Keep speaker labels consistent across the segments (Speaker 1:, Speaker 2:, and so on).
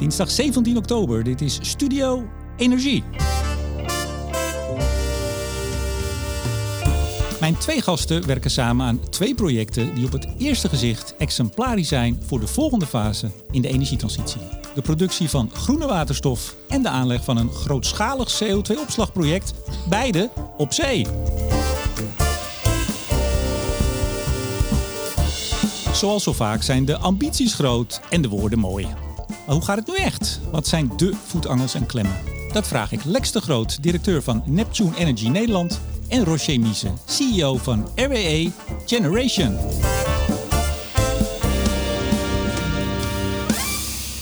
Speaker 1: Dinsdag 17 oktober. Dit is Studio Energie. Mijn twee gasten werken samen aan twee projecten die op het eerste gezicht exemplarisch zijn voor de volgende fase in de energietransitie. De productie van groene waterstof en de aanleg van een grootschalig CO2-opslagproject, beide op zee. Zoals zo vaak zijn de ambities groot en de woorden mooi. Maar hoe gaat het nu echt? Wat zijn de voetangels en klemmen? Dat vraag ik Lex de Groot, directeur van Neptune Energy Nederland, en Rocher Miese, CEO van RWE Generation.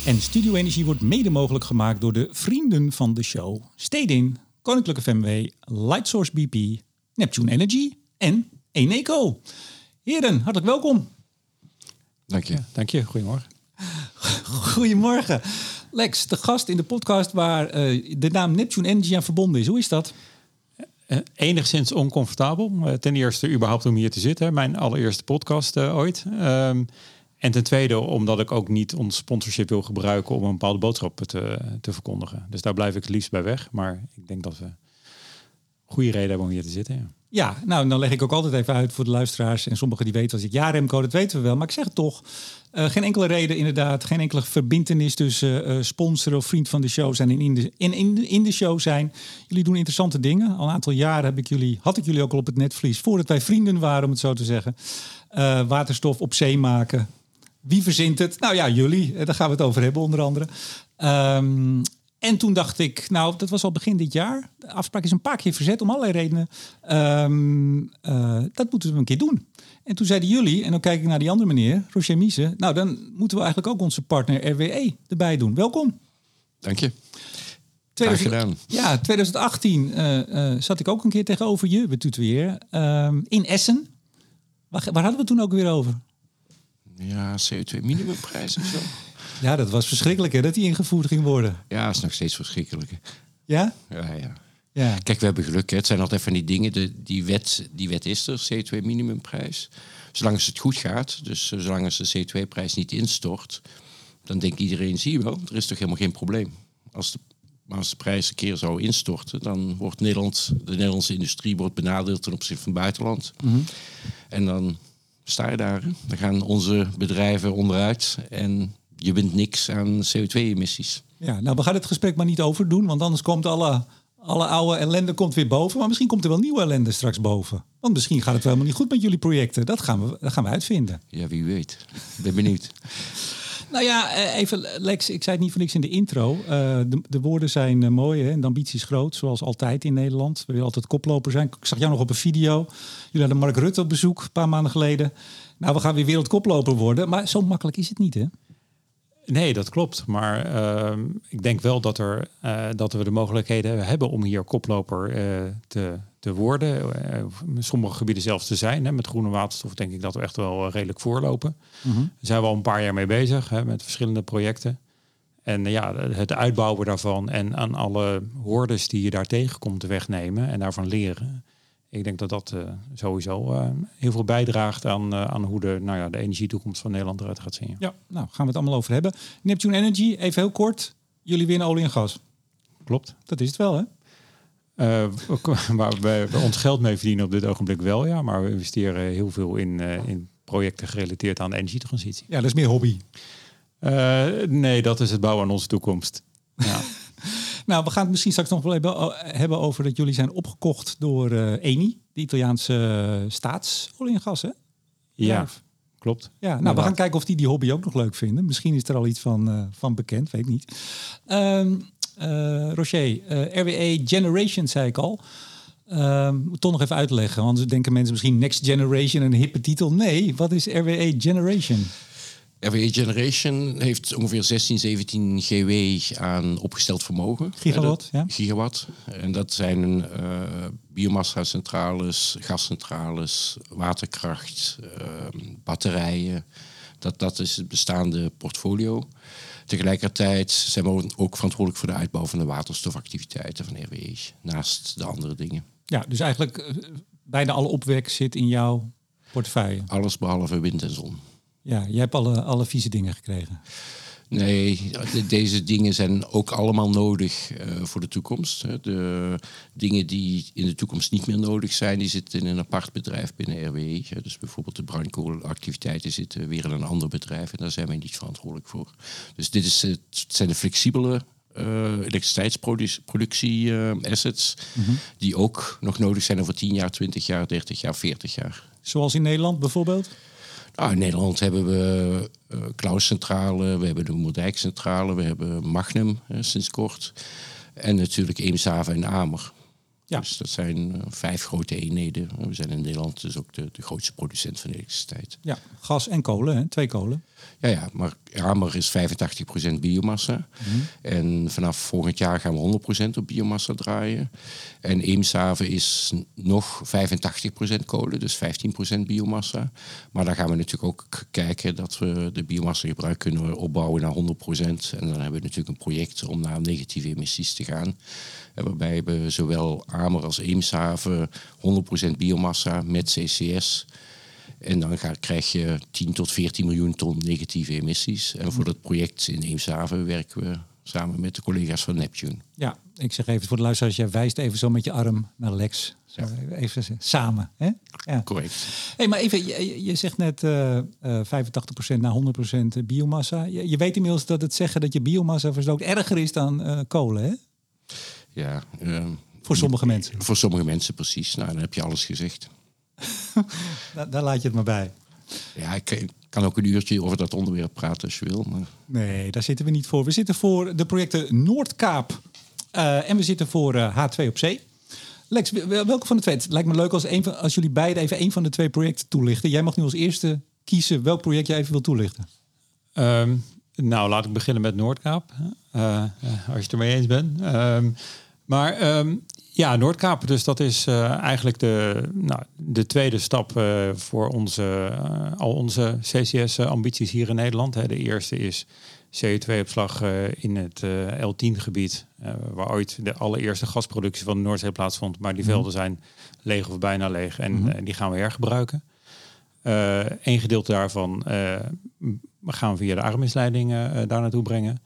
Speaker 1: En Studio Energie wordt mede mogelijk gemaakt door de vrienden van de show. Stedin, Koninklijke FMW, Lightsource BP, Neptune Energy en Eneco. Heren, hartelijk welkom.
Speaker 2: Dank je.
Speaker 3: Dank je. Goedemorgen.
Speaker 1: Goedemorgen. Lex, de gast in de podcast waar uh, de naam Neptune Energy aan verbonden is. Hoe is dat?
Speaker 3: Uh, enigszins oncomfortabel. Ten eerste überhaupt om hier te zitten. Mijn allereerste podcast ooit. Um, en ten tweede omdat ik ook niet ons sponsorship wil gebruiken om een bepaalde boodschap te, te verkondigen. Dus daar blijf ik het liefst bij weg. Maar ik denk dat we goede reden hebben om hier te zitten. Ja.
Speaker 1: Ja, nou, dan leg ik ook altijd even uit voor de luisteraars. En sommigen die weten als ik ja, Remco, dat weten we wel. Maar ik zeg het toch. Uh, geen enkele reden inderdaad. Geen enkele verbindenis tussen uh, sponsor of vriend van de show zijn en in de, in, in, de, show zijn. Jullie doen interessante dingen. Al een aantal jaren heb ik jullie, had ik jullie ook al op het netvlies. Voordat wij vrienden waren, om het zo te zeggen. Uh, waterstof op zee maken. Wie verzint het? Nou ja, jullie. Daar gaan we het over hebben, onder andere. Um, en toen dacht ik, nou, dat was al begin dit jaar. De afspraak is een paar keer verzet om allerlei redenen. Um, uh, dat moeten we een keer doen. En toen zeiden jullie, en dan kijk ik naar die andere meneer, Roger Miese. Nou, dan moeten we eigenlijk ook onze partner RWE erbij doen. Welkom.
Speaker 2: Dank je.
Speaker 1: 2000, gedaan. Ja, 2018 uh, uh, zat ik ook een keer tegenover je, we tutoyeren, uh, in Essen. Waar, waar hadden we het toen ook weer over?
Speaker 2: Ja, CO2 minimumprijs of zo.
Speaker 1: Ja, dat was verschrikkelijk hè, dat die ingevoerd ging worden.
Speaker 2: Ja, dat is nog steeds verschrikkelijk.
Speaker 1: Ja?
Speaker 2: Ja, ja. ja. Kijk, we hebben geluk. Hè. Het zijn altijd van die dingen. De, die, wet, die wet is er, CO2 minimumprijs. Zolang het goed gaat, dus eh, zolang als de CO2-prijs niet instort, dan denkt iedereen, zie je wel, er is toch helemaal geen probleem. Als de, maar als de prijs een keer zou instorten, dan wordt Nederland, de Nederlandse industrie wordt benadeeld ten opzichte van het buitenland. Mm -hmm. En dan sta je daar. Dan gaan onze bedrijven onderuit en je wint niks aan CO2-emissies.
Speaker 1: Ja, nou, we gaan het gesprek maar niet over doen, want anders komt alle, alle oude ellende komt weer boven. Maar misschien komt er wel nieuwe ellende straks boven. Want misschien gaat het wel helemaal niet goed met jullie projecten. Dat gaan we, dat gaan we uitvinden.
Speaker 2: Ja, wie weet. Ik ben benieuwd.
Speaker 1: Nou ja, even Lex, ik zei het niet voor niks in de intro. Uh, de, de, woorden zijn uh, mooi hè? en de ambitie is groot, zoals altijd in Nederland. We willen altijd koploper zijn. Ik zag jou nog op een video. Jullie hadden Mark Rutte op bezoek een paar maanden geleden. Nou, we gaan weer wereldkoploper worden. Maar zo makkelijk is het niet, hè?
Speaker 3: Nee, dat klopt. Maar uh, ik denk wel dat, er, uh, dat we de mogelijkheden hebben om hier koploper uh, te, te worden. in sommige gebieden zelfs te zijn. Hè. Met groene waterstof denk ik dat we echt wel redelijk voorlopen. Mm -hmm. Daar zijn we al een paar jaar mee bezig hè, met verschillende projecten. En ja, het uitbouwen daarvan en aan alle hordes die je daar tegenkomt wegnemen en daarvan leren ik denk dat dat uh, sowieso uh, heel veel bijdraagt aan, uh, aan hoe de, nou ja, de energietoekomst van Nederland eruit gaat zien.
Speaker 1: Ja, nou gaan we het allemaal over hebben. Neptune Energy, even heel kort. Jullie winnen olie en gas.
Speaker 3: Klopt.
Speaker 1: Dat is het wel, hè?
Speaker 3: waar we, we, ons geld mee verdienen op dit ogenblik wel, ja. Maar we investeren heel veel in, in projecten gerelateerd aan de energietransitie.
Speaker 1: Ja, dat is meer hobby.
Speaker 3: nee, dat is het bouwen aan onze toekomst. Ja.
Speaker 1: Nou, we gaan het misschien straks nog wel even hebben over dat jullie zijn opgekocht door uh, Eni, de Italiaanse uh, staatsolie en gas, hè?
Speaker 3: Ja, klopt.
Speaker 1: Ja, nou, we gaan kijken of die die hobby ook nog leuk vinden. Misschien is er al iets van, uh, van bekend, weet ik niet. Um, Rocher, RWE Generation zei ik al. Um, toch nog even uitleggen, want denken mensen misschien Next Generation een hippe titel. Nee, wat is RWE Generation?
Speaker 2: RWE Generation heeft ongeveer 16, 17 GW aan opgesteld vermogen.
Speaker 1: Gigawatt, ja.
Speaker 2: Gigawatt. En dat zijn uh, biomassa-centrales, gascentrales, waterkracht, uh, batterijen. Dat, dat is het bestaande portfolio. Tegelijkertijd zijn we ook verantwoordelijk voor de uitbouw van de waterstofactiviteiten van RWE, naast de andere dingen.
Speaker 1: Ja, dus eigenlijk bijna alle opwek zit in jouw portefeuille.
Speaker 2: Alles behalve wind en zon.
Speaker 1: Ja, jij hebt alle, alle vieze dingen gekregen.
Speaker 2: Nee, deze dingen zijn ook allemaal nodig uh, voor de toekomst. De dingen die in de toekomst niet meer nodig zijn, die zitten in een apart bedrijf binnen RWE. Dus bijvoorbeeld de bruinkoolactiviteiten zitten weer in een ander bedrijf en daar zijn wij niet verantwoordelijk voor. Dus dit is, het zijn de flexibele uh, elektriciteitsproductie uh, assets, mm die ook nog nodig zijn over 10 jaar, 20 jaar, 30 jaar, 40 jaar.
Speaker 1: Zoals in Nederland bijvoorbeeld?
Speaker 2: Nou, in Nederland hebben we uh, Klauscentrale, we hebben de Moerdijkcentrale, we hebben Magnum sinds kort. En natuurlijk Eemshaven en Amer. Ja. Dus dat zijn uh, vijf grote eenheden. We zijn in Nederland dus ook de, de grootste producent van elektriciteit.
Speaker 1: Ja, gas en kolen, hè? twee kolen.
Speaker 2: Ja, ja, maar Hamer is 85% biomassa. Mhm. En vanaf volgend jaar gaan we 100% op biomassa draaien. En Eemshaven is nog 85% kolen, dus 15% biomassa. Maar dan gaan we natuurlijk ook kijken dat we de biomassa gebruik kunnen opbouwen naar 100%. En dan hebben we natuurlijk een project om naar negatieve emissies te gaan. Waarbij we zowel Amer als Eemshaven 100% biomassa met CCS en dan ga, krijg je 10 tot 14 miljoen ton negatieve emissies. En voor dat project in Eemshaven werken we samen met de collega's van Neptune.
Speaker 1: Ja, ik zeg even voor de luisteraars, jij wijst even zo met je arm naar Lex. Ja. Even samen. Hè?
Speaker 2: Ja. Correct.
Speaker 1: Hey, maar even, je, je zegt net uh, uh, 85% naar 100% biomassa. Je, je, weet inmiddels dat het zeggen dat je biomassa verstookt erger is dan uh, kolen, hè?
Speaker 2: Ja. Ehm,
Speaker 1: voor sommige mensen.
Speaker 2: Voor sommige mensen, precies. Nou, dan heb je alles gezegd.
Speaker 1: Daar, daar, laat je het maar bij.
Speaker 2: Ja, ik kan ook een uurtje over dat onderwerp praten als je wil. Maar...
Speaker 1: Nee, daar zitten we niet voor. We zitten voor de projecten Noordkaap uh, en we zitten voor uh, H2 op zee. Lex, welke van de twee? Het lijkt me leuk als, een van, als jullie beiden even een van de twee projecten toelichten. Jij mag nu als eerste kiezen welk project jij even wil toelichten.
Speaker 3: Um, nou, laat ik beginnen met Noordkaap. Uh, als je het ermee eens bent. Um, maar um, ja, Noordkaap. Dus dat is uh, eigenlijk de, nou, de tweede stap uh, voor onze, uh, al onze CCS-ambities hier in Nederland. Hè. De eerste is CO2-opslag in het L10-gebied, waar ooit de allereerste gasproductie van de Noordzee plaatsvond. Maar die mhm. velden zijn leeg of bijna leeg en mm die gaan we hergebruiken. Een gedeelte daarvan gaan we via de Armisleiding daar naartoe brengen.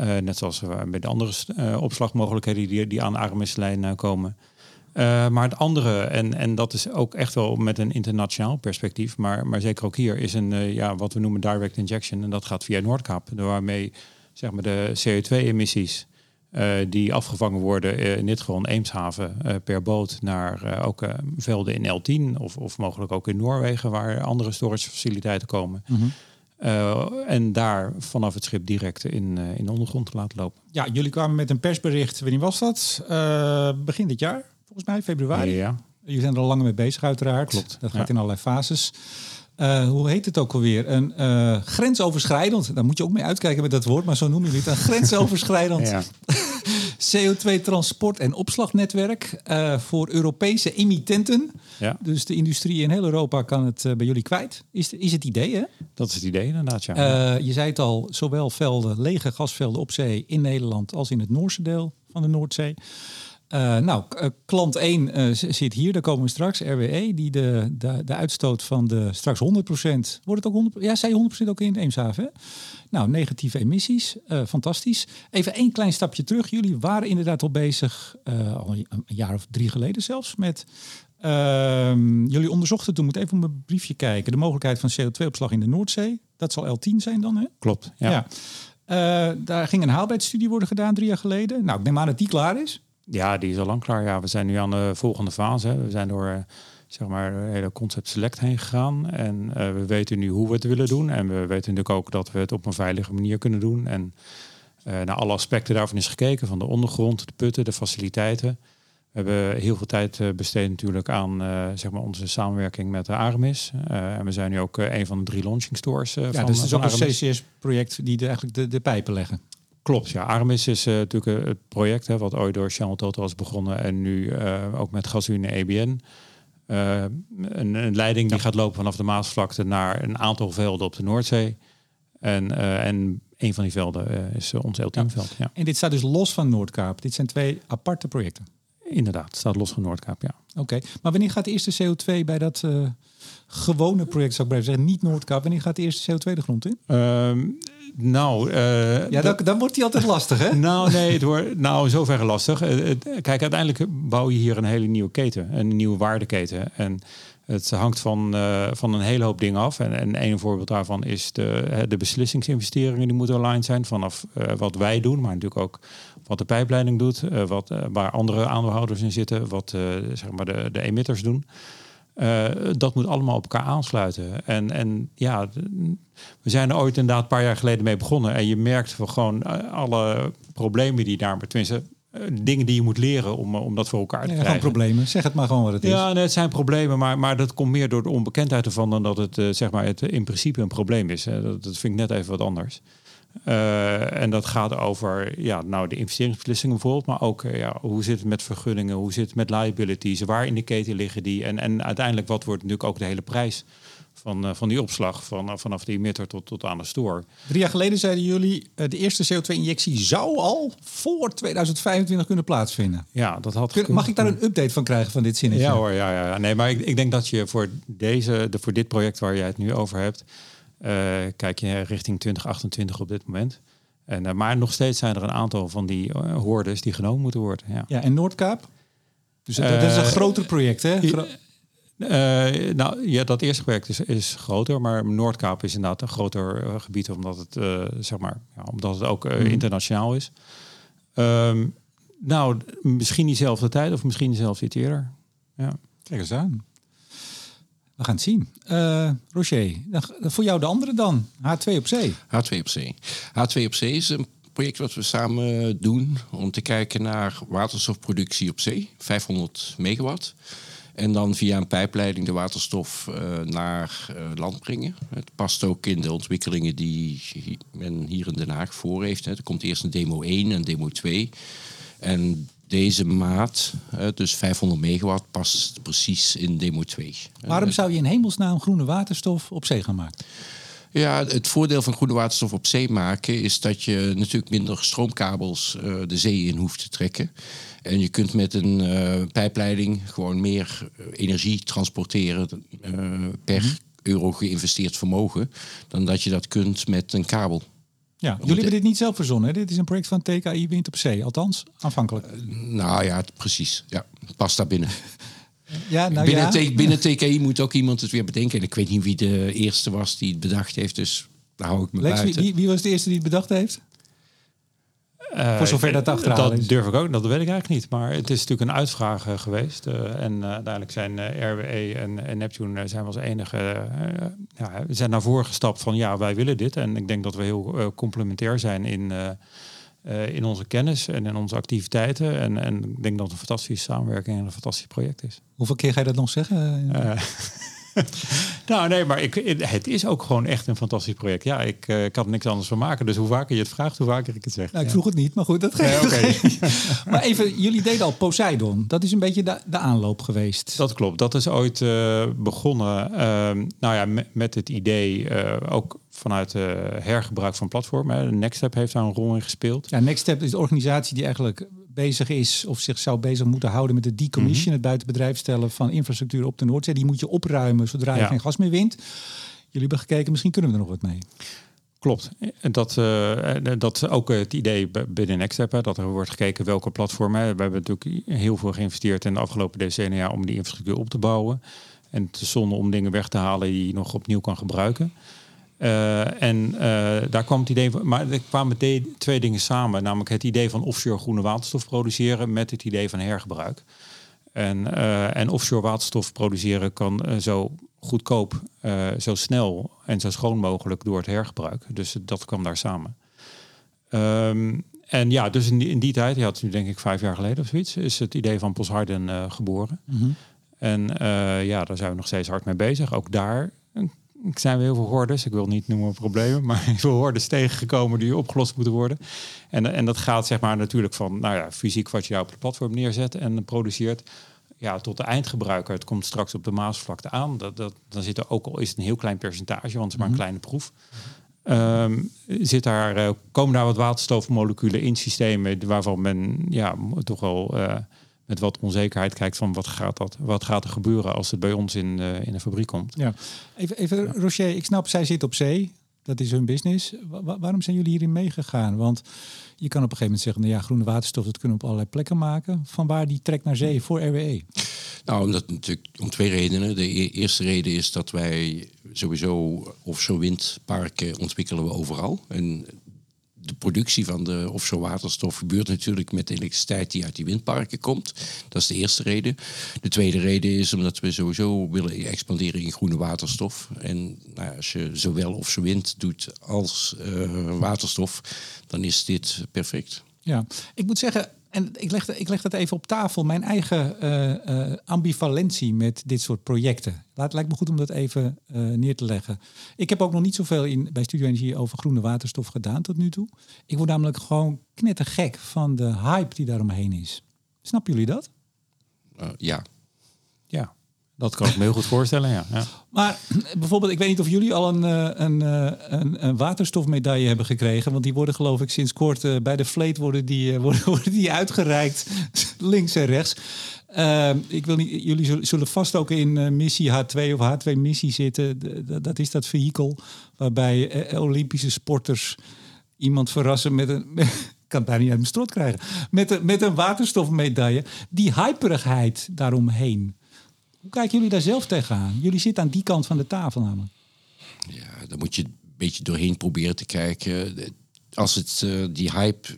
Speaker 3: Uh, net zoals bij de andere uh, opslagmogelijkheden die, die aan de armslijn uh, komen. maar het andere, en, en dat is ook echt wel met een internationaal perspectief, maar, maar zeker ook hier, is een ja, wat we noemen direct injection. En dat gaat via Noordkaap, waarmee zeg maar, de CO2-emissies die afgevangen worden in dit geval Eemshaven per boot naar ook velden in L10 of, of mogelijk ook in Noorwegen waar andere storage faciliteiten komen. Mm uh, en daar vanaf het schip direct in, uh, in de ondergrond te laten lopen.
Speaker 1: Ja, jullie kwamen met een persbericht. Wanneer was dat? Uh, begin dit jaar, volgens mij, februari. Ja, ja. Jullie zijn er al langer mee bezig, uiteraard. Klopt. Dat gaat in allerlei fases. hoe heet het ook alweer? Een grensoverschrijdend, daar moet je ook mee uitkijken met dat woord, maar zo noemen jullie het. Een grensoverschrijdend CO2-transport- en opslagnetwerk uh, voor Europese emittenten. Ja. Dus de industrie in heel Europa kan het uh, bij jullie kwijt. Is, is het idee, hè?
Speaker 3: Dat is het idee, inderdaad, ja.
Speaker 1: Uh, je zei het al, zowel velden, lege gasvelden op zee in Nederland als in het Noorse deel van de Noordzee. Uh, nou, klant 1 uh, zit hier, daar komen we straks, RWE, die de, de, de uitstoot van de straks 100%, wordt het ook 100%? Ja, zei 100% ook in Eemshaven, hè? Nou, negatieve emissies, uh, fantastisch. Even één klein stapje terug. Jullie waren inderdaad al bezig, al een jaar of drie geleden zelfs, met... Uh, jullie onderzochten toen, moet even op mijn briefje kijken, de mogelijkheid van CO2-opslag in de Noordzee. Dat zal L10 zijn dan, hè?
Speaker 3: Klopt, ja. ja.
Speaker 1: Uh, daar ging een haalbaarheidsstudie worden gedaan drie jaar geleden. Nou, ik neem aan dat die klaar is.
Speaker 3: Ja, die is al lang klaar. Ja, we zijn nu aan de volgende fase. We zijn door zeg maar, de hele concept select heen gegaan. En uh, we weten nu hoe we het willen doen. En we weten natuurlijk ook dat we het op een veilige manier kunnen doen. En uh, naar alle aspecten daarvan is gekeken. Van de ondergrond, de putten, de faciliteiten. We hebben heel veel tijd besteed natuurlijk aan zeg maar onze samenwerking met de Aramis. en we zijn nu ook een van de drie launching stores
Speaker 1: ja, van, dus het is ook een CCS-project die de, eigenlijk de, de pijpen leggen.
Speaker 3: Klopt, ja. Aramis is natuurlijk het project hè, wat ooit door Shell Total was begonnen en nu ook met Gasunie EBN. Uh, een, een, leiding die gaat lopen vanaf de Maasvlakte naar een aantal velden op de Noordzee. En, en een van die velden is ons L10-veld. Ja.
Speaker 1: En dit staat dus los van Noordkaap. Dit zijn twee aparte projecten.
Speaker 3: Inderdaad, staat los van Noordkaap, ja.
Speaker 1: Oké, maar wanneer gaat de eerste CO2 bij dat gewone project, zou ik blijven zeggen, niet Noordkaap, wanneer gaat de eerste CO2 de grond in?
Speaker 3: Ehm, nou, uh,
Speaker 1: ja, dan, dan, wordt hij altijd lastig, hè?
Speaker 3: nou, nee, het wordt nou in zoverre lastig. kijk, uiteindelijk bouw je hier een hele nieuwe keten, een nieuwe waardeketen. En het hangt van, uh, van een hele hoop dingen af. En, en een voorbeeld daarvan is de, de beslissingsinvesteringen die moeten aligned zijn vanaf uh, wat wij doen, maar natuurlijk ook wat de pijpleiding doet, wat, waar andere aandeelhouders in zitten, wat zeg maar de, de emitters doen. Dat moet allemaal op elkaar aansluiten. En, en ja, we zijn er ooit inderdaad een paar jaar geleden mee begonnen. En je merkt van gewoon alle problemen die daar, tenminste eh, dingen die je moet leren om, eh, om dat voor elkaar te ja, krijgen.
Speaker 1: Gewoon problemen. Zeg het maar gewoon wat het is.
Speaker 3: Ja, nee, het zijn problemen, maar, maar dat komt meer door de onbekendheid ervan dan dat het, zeg maar, het in principe een probleem is. Dat, dat vind ik net even wat anders. Uh, en dat gaat over ja, nou, de investeringsbeslissingen bijvoorbeeld, maar ook ja, hoe zit het met vergunningen, hoe zit het met liabilities, waar in de keten liggen die en, en uiteindelijk wat wordt natuurlijk ook de hele prijs van, uh, van die opslag van, uh, vanaf de emitter tot, tot aan de store.
Speaker 1: Drie jaar geleden zeiden jullie, de eerste CO2-injectie zou al voor 2025 kunnen plaatsvinden.
Speaker 3: Ja, dat had Kun,
Speaker 1: Mag ik daar een update van krijgen van dit zinnetje?
Speaker 3: Ja hoor, ja, ja. Nee, maar ik, ik denk dat je voor, deze, de, voor dit project waar jij het nu over hebt, kijk je richting 2028 op dit moment. En, maar nog steeds zijn er een aantal van die hoordes die genomen moeten worden. Ja,
Speaker 1: ja en Noordkaap? Dus dat, is een groter project, hè? Gro
Speaker 3: uh, nou ja, dat eerste project is, is groter, maar Noordkaap is inderdaad een groter uh, gebied omdat het, uh, zeg maar, ja, omdat het ook mm. internationaal is. Um, nou, misschien diezelfde tijd of misschien diezelfde iets eerder. Ja.
Speaker 1: Kijk eens aan. We gaan het zien. Roger, voor jou de andere dan. H2 op zee.
Speaker 2: H2 op zee. H2 op zee is een project wat we samen doen om te kijken naar waterstofproductie op zee. 500 megawatt. En dan via een pijpleiding de waterstof uh, naar uh, land brengen. Het past ook in de ontwikkelingen die men hier in Den Haag voor heeft. Er komt eerst een demo 1 en demo 2. En deze maat, dus 500 megawatt, past precies in demo 2.
Speaker 1: Waarom zou je in hemelsnaam groene waterstof op zee gaan maken?
Speaker 2: Ja, het voordeel van groene waterstof op zee maken is dat je natuurlijk minder stroomkabels uh, de zee in hoeft te trekken. En je kunt met een uh, pijpleiding gewoon meer eh, energie transporteren uh, per -hmm. euro geïnvesteerd vermogen dan dat je dat kunt met een kabel.
Speaker 1: Ja, jullie hebben dit niet zelf verzonnen. Hè? Dit is een project van TKI Wind op Zee, althans aanvankelijk.
Speaker 2: nou ja, precies. Ja, past daar binnen.
Speaker 1: Ja, nou
Speaker 2: binnen,
Speaker 1: ja.
Speaker 2: binnen TKI moet ook iemand het weer bedenken. En ik weet niet wie de eerste was die het bedacht heeft, dus daar hou ik me
Speaker 1: Lex,
Speaker 2: buiten.
Speaker 1: Wie, wie was de eerste die het bedacht heeft? Uh, Voor zover dat achterhaal
Speaker 3: Dat durf ik ook, dat weet ik eigenlijk niet. Maar het is natuurlijk een uitvraag uh, geweest. Uh, en uiteindelijk zijn RWE en, en, Neptune zijn als enige ja, zijn naar voren gestapt van ja, wij willen dit. En ik denk dat we heel complementair zijn in, in onze kennis en in onze activiteiten. En, en ik denk dat het een fantastische samenwerking en een fantastisch project is.
Speaker 1: Hoeveel keer ga je dat nog zeggen?
Speaker 3: nou, nee, maar ik, het is ook gewoon echt een fantastisch project. Ja, ik, uh, ik had niks anders van maken. Dus hoe vaker je het vraagt, hoe vaker ik het zeg.
Speaker 1: Nou, ik vroeg het niet, maar goed, dat geeft. Nee, maar even, jullie deden al Poseidon. Dat is een beetje de, de aanloop geweest.
Speaker 3: Dat klopt. Dat is ooit uh, begonnen. Uh, nou ja, met, met het idee uh, ook vanuit hergebruik van platformen. Nextstep heeft daar een rol in gespeeld.
Speaker 1: Ja, Nextstep is de organisatie die eigenlijk bezig is of zich zou bezig moeten houden met het decommission, mm -hmm. het buitenbedrijf stellen van infrastructuur op de Noordzee. Die moet je opruimen zodra je ja. geen gas meer wint. Jullie hebben gekeken, misschien kunnen we er nog wat mee.
Speaker 3: Klopt. Dat, uh, dat ook het idee binnen Nextstep, dat er wordt gekeken welke platformen. We hebben natuurlijk heel veel geïnvesteerd in de afgelopen decennia om die infrastructuur op te bouwen. En is zonde om dingen weg te halen die je nog opnieuw kan gebruiken. Uh, en uh, daar kwam het idee van, maar er kwamen twee dingen samen, namelijk het idee van offshore groene waterstof produceren met het idee van hergebruik. En, uh, en offshore waterstof produceren kan zo goedkoop, zo snel en zo schoon mogelijk door het hergebruik. Dus dat kwam daar samen. Um, en ja, dus in die, in die tijd, ja, nu denk ik vijf jaar geleden of zoiets, is het idee van Posharden geboren. Mm -hmm. En ja, daar zijn we nog steeds hard mee bezig. Ook daar zijn we heel veel hordes, ik wil niet noemen problemen, maar heel veel hordes tegengekomen die opgelost moeten worden. En, en dat gaat zeg maar natuurlijk van, nou ja, fysiek wat je daar op het platform neerzet en produceert, ja, tot de eindgebruiker. Het komt straks op de Maasvlakte aan. Dat, dat, dan zit er ook al is het een heel klein percentage, want het is maar een kleine proef. Um, zit daar, uh, komen daar wat waterstofmoleculen in systemen waarvan men ja, toch wel uh, met wat onzekerheid kijkt van wat gaat, dat, wat gaat er gebeuren als het bij ons in, in de fabriek komt.
Speaker 1: Ja, even, even Rocher, ik snap, zij zit op zee. Dat is hun business. waarom zijn jullie hierin meegegaan? Want je kan op een gegeven moment zeggen, nou ja, groene waterstof, dat kunnen we op allerlei plekken maken. Van waar die trek naar zee voor RWE?
Speaker 2: Nou, omdat natuurlijk om twee redenen. De e-, eerste reden is dat wij sowieso offshore windparken ontwikkelen we overal. En de productie van de offshore waterstof gebeurt natuurlijk met elektriciteit die uit die windparken komt. Dat is de eerste reden. De tweede reden is omdat we sowieso willen expanderen in groene waterstof. En nou, als je zowel offshore wind doet als uh, waterstof, dan is dit perfect.
Speaker 1: Ja, ik moet zeggen, en ik leg, ik leg dat even op tafel, mijn eigen uh, uh, ambivalentie met dit soort projecten. Laat, lijkt me goed om dat even uh, neer te leggen. Ik heb ook nog niet zoveel in, bij Studio Energie over groene waterstof gedaan tot nu toe. Ik word namelijk gewoon knettergek van de hype die daaromheen is. Snappen jullie dat?
Speaker 2: ja.
Speaker 3: Ja. Dat kan ik me heel goed voorstellen, ja. ja.
Speaker 1: Maar bijvoorbeeld, ik weet niet of jullie al een, eh, een, eh, een, een waterstofmedaille hebben gekregen. Want die worden geloof ik sinds kort uh, bij de Vleet worden die, worden, die uitgereikt. links en rechts. Ik wil niet, jullie zullen vast ook in missie H2 of H2 missie zitten. dat is dat vehikel waarbij Olympische sporters iemand verrassen met een... kan het bijna niet uit mijn strot krijgen. Met met een waterstofmedaille. Die hyperigheid daaromheen. Hoe kijken jullie daar zelf tegenaan? Jullie zitten aan die kant van de tafel namelijk.
Speaker 2: Ja, daar moet je een beetje doorheen proberen te kijken. Als het uh, die hype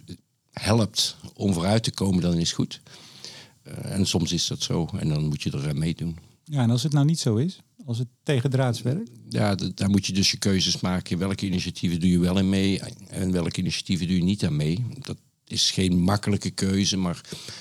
Speaker 2: helpt om vooruit te komen, dan is het goed. Uh, en soms is dat zo en dan moet je er aan meedoen.
Speaker 1: Ja, en als het nou niet zo is? Als het tegendraads werkt?
Speaker 2: Ja, daar moet je dus je keuzes maken. Welke initiatieven doe je wel in mee en welke initiatieven doe je niet aan mee? Dat, is geen makkelijke keuze, maar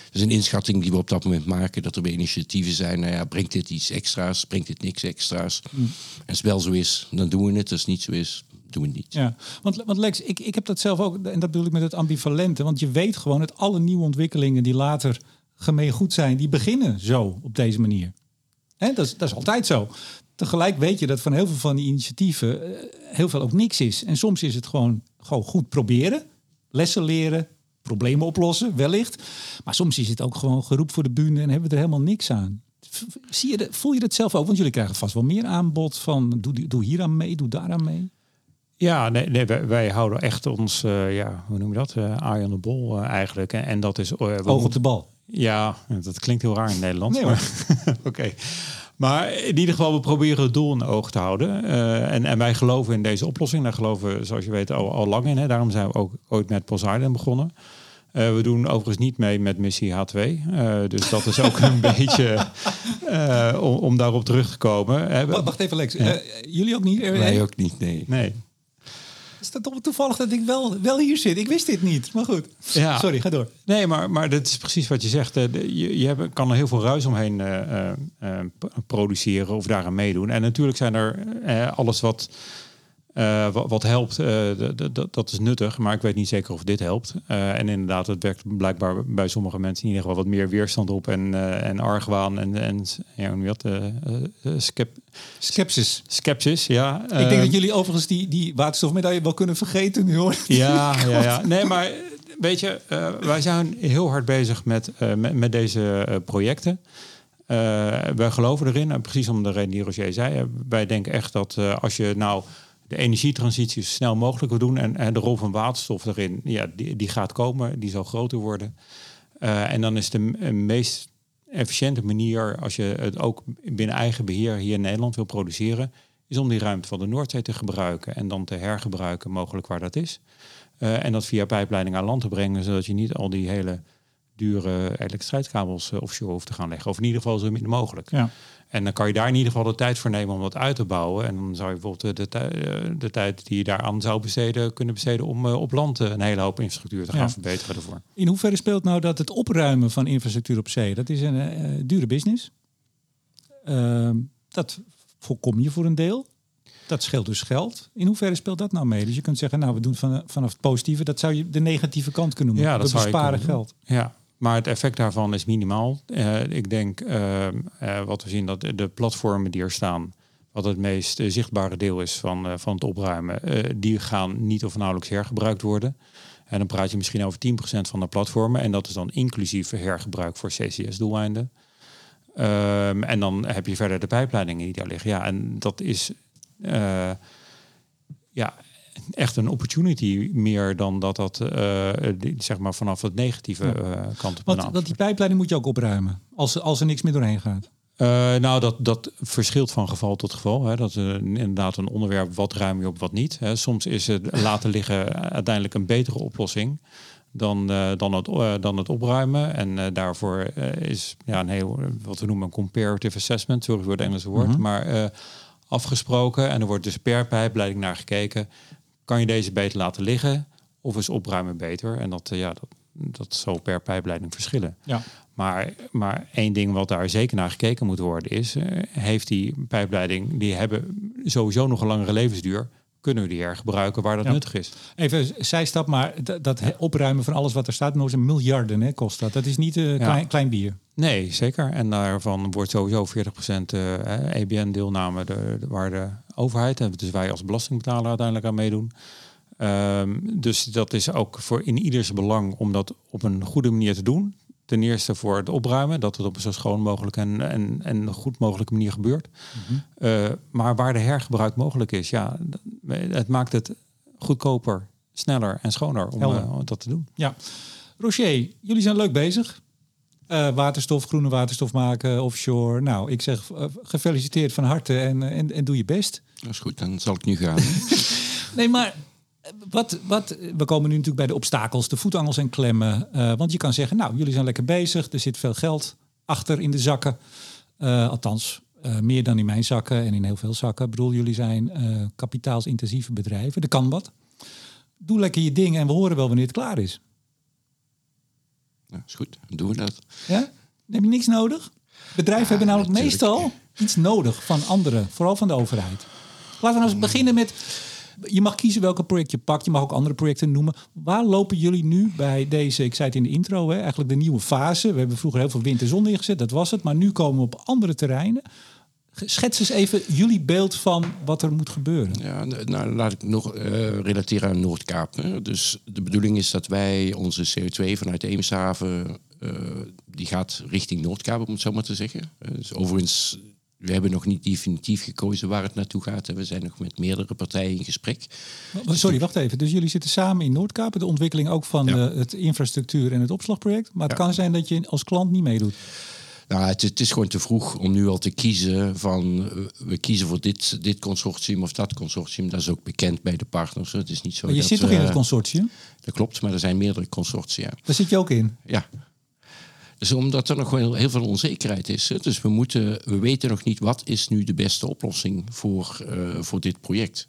Speaker 2: het is een inschatting die we op dat moment maken. Dat er weer initiatieven zijn. Nou ja, brengt dit iets extra's? Brengt dit niks extra's? Mm. En als het wel zo is, dan doen we het. Als het niet zo is, doen we het niet.
Speaker 1: Ja, want, want Lex, ik, ik heb dat zelf ook, en dat bedoel ik met het ambivalente. Want je weet gewoon dat alle nieuwe ontwikkelingen die later gemeen goed zijn, die beginnen zo op deze manier. Hè, dat, is, dat is altijd zo. Tegelijk weet je dat van heel veel van die initiatieven eh, heel veel ook niks is. En soms is het gewoon, gewoon goed proberen, lessen leren, problemen oplossen, wellicht. Maar soms is het ook gewoon geroep voor de bühne en hebben we er helemaal niks aan. Zie je de, voel je dat zelf ook? Want jullie krijgen vast wel meer aanbod van doe, doe hier aan mee, doe daar aan mee.
Speaker 3: Ja, nee, nee wij, houden echt ons, uh, ja, hoe noem je dat? Uh, eye on the ball uh, eigenlijk. En, en dat is...
Speaker 1: Oog op de bal.
Speaker 3: Ja, dat klinkt heel raar in Nederland. Nee, Oké. Maar in ieder geval, we proberen het doel in oog te houden. Uh, en, en wij geloven in deze oplossing. Daar geloven we, zoals je weet, al, al lang in. Hè. Daarom zijn we ook ooit met Poseidon begonnen. Uh, we doen overigens niet mee met missie H2. Uh, eh, dus dat is ook een beetje om, om, daarop terug te komen.
Speaker 1: Wacht even, Lex. Ja. jullie ook niet?
Speaker 2: Wij ook niet, nee.
Speaker 3: Nee
Speaker 1: is dat toch toevallig dat ik wel, wel hier zit? Ik wist dit niet, maar goed. Ja. Sorry, ga door.
Speaker 3: Nee, maar, maar dat is precies wat je zegt. Je, je hebt, kan er heel veel ruis omheen uh, uh, produceren of daaraan meedoen. En natuurlijk zijn er alles wat uh, wat, wat, helpt, uh, dat is nuttig, maar ik weet niet zeker of dit helpt. Uh, en inderdaad, het werkt blijkbaar bij sommige mensen in ieder geval wat meer weerstand op en, en argwaan en, en ja, wat, skep
Speaker 1: skepsis.
Speaker 3: Skepsis, ja.
Speaker 1: Ik denk dat jullie overigens die, die waterstofmedaille wel kunnen vergeten nu hoor.
Speaker 3: Ja, ja, ja. Nee, maar weet je, wij zijn heel hard bezig met, met, met, deze projecten. wij geloven erin, en precies om de reden die Roger zei. wij denken echt dat als je nou de energietransitie zo snel mogelijk wil doen. En, en de rol van waterstof erin, ja, die, die gaat komen, die zal groter worden. Uh, en dan is de meest efficiënte manier, als je het ook binnen eigen beheer hier in Nederland wil produceren, is om die ruimte van de Noordzee te gebruiken en dan te hergebruiken, mogelijk waar dat is. En dat via pijpleiding aan land te brengen, zodat je niet al die hele dure elektriciteitskabels uh, offshore hoeft te gaan leggen. Of in ieder geval zo min mogelijk. Ja. En dan kan je daar in ieder geval de tijd voor nemen om dat uit te bouwen. En dan zou je bijvoorbeeld de, eh, de tijd die je daaraan zou besteden, kunnen besteden om eh, op land eh, een hele hoop infrastructuur te gaan verbeteren ervoor.
Speaker 1: In hoeverre speelt nou dat het opruimen van infrastructuur op zee? Dat is een dure business. Ehm, dat voorkom je voor een deel. Dat scheelt dus geld. In hoeverre speelt dat nou mee? Dus je kunt zeggen, nou, we doen van, vanaf het positieve, dat zou je de negatieve kant kunnen noemen. Ja, dat we besparen geld.
Speaker 3: Ja, maar het effect daarvan is minimaal. Uh, ik denk uh, wat we zien dat de platformen die er staan, wat het meest zichtbare deel is van, van het opruimen, die gaan niet of nauwelijks hergebruikt worden. En dan praat je misschien over 10% van de platformen. En dat is dan inclusief hergebruik voor CCS-doeleinden. Ehm, en dan heb je verder de pijpleidingen die daar liggen. Ja, en dat is ja, echt een opportunity meer dan dat dat uh, zeg maar vanaf het negatieve uh, kant op
Speaker 1: want, want die pijpleiding moet je ook opruimen als, als er niks meer doorheen gaat.
Speaker 3: Uh, nou, dat, dat verschilt van geval tot geval. Hè. Dat is uh, inderdaad een onderwerp, wat ruim je op, wat niet. Hè. Soms is het laten liggen uiteindelijk een betere oplossing dan, uh, dan, het, dan het opruimen. En daarvoor is ja, een heel, wat we noemen een comparative assessment, sorry voor het Engelse woord, mm -hmm. maar afgesproken. En er wordt dus per pijpleiding naar gekeken. Kan je deze beter laten liggen of is opruimen beter? En dat, ja, dat, dat zal per pijpleiding verschillen.
Speaker 1: Ja.
Speaker 3: Maar, maar één ding wat daar zeker naar gekeken moet worden is, uh, heeft die pijpleiding, die hebben sowieso nog een langere levensduur, kunnen we die hergebruiken waar dat ja. nuttig is.
Speaker 1: Even zijstap, maar dat ja. opruimen van alles wat er staat, nog eens een miljarden hè, kost dat. Dat is niet uh, klein, ja. klein, bier.
Speaker 3: Nee, zeker. En daarvan wordt sowieso 40% uh, EBN-deelname de, de, waar de overheid, en dus wij als belastingbetaler uiteindelijk aan meedoen. Um, dus dat is ook voor in ieders belang om dat op een goede manier te doen ten eerste voor het opruimen, dat het op een zo schoon mogelijk en, en, en goed mogelijke manier gebeurt. Mm -hmm. uh, maar waar de hergebruik mogelijk is, ja, het maakt het goedkoper, sneller en schoner om, uh, om dat te doen.
Speaker 1: Ja. Rocher, jullie zijn leuk bezig. Uh, waterstof, groene waterstof maken, offshore. Nou, ik zeg gefeliciteerd van harte en, en, en doe je best.
Speaker 2: Dat is goed, dan zal ik nu gaan.
Speaker 1: nee, maar wat, wat, we komen nu natuurlijk bij de obstakels, de voetangels en klemmen. Uh, want je kan zeggen, nou, jullie zijn lekker bezig. Er zit veel geld achter in de zakken. Althans, meer dan in mijn zakken en in heel veel zakken. Ik bedoel, jullie zijn kapitaalsintensieve bedrijven. Er kan wat. Doe lekker je ding en we horen wel wanneer het klaar is.
Speaker 2: Ja, is goed. Dan doen we dat.
Speaker 1: Ja? Dan heb je niks nodig? Bedrijven hebben namelijk natuurlijk. meestal iets nodig van anderen, vooral van de overheid. Laten we nou eens beginnen met je mag kiezen welke project je pakt. Je mag ook andere projecten noemen. Waar lopen jullie nu bij deze, ik zei het in de intro, hè, eigenlijk de nieuwe fase. We hebben vroeger heel veel wind en zon neergezet, dat was het. Maar nu komen we op andere terreinen. Schets eens even jullie beeld van wat er moet gebeuren.
Speaker 2: Ja, nou laat ik nog uh, relateren aan Noordkaap. Hè. Dus de bedoeling is dat wij onze CO2 vanuit Eemshaven, uh, die gaat richting Noordkaap, om het zo maar te zeggen. Uh, dus overigens we hebben nog niet definitief gekozen waar het naartoe gaat. We zijn nog met meerdere partijen in gesprek.
Speaker 1: Sorry, wacht even. Dus jullie zitten samen in Noordkaap, de ontwikkeling ook van ja. het infrastructuur en het opslagproject. Maar het ja. kan zijn dat je als klant niet meedoet.
Speaker 2: Nou, het, het, is gewoon te vroeg om nu al te kiezen van we kiezen voor dit, dit consortium of dat consortium. Dat is ook bekend bij de partners. Het is niet zo.
Speaker 1: Maar je
Speaker 2: dat,
Speaker 1: zit toch in het consortium?
Speaker 2: Dat klopt, maar er zijn meerdere consortia.
Speaker 1: Daar zit je ook in?
Speaker 2: Ja. Dus omdat er nog wel heel veel onzekerheid is. Hè? Dus we, moeten, we weten nog niet wat is nu de beste oplossing voor, uh, voor dit project.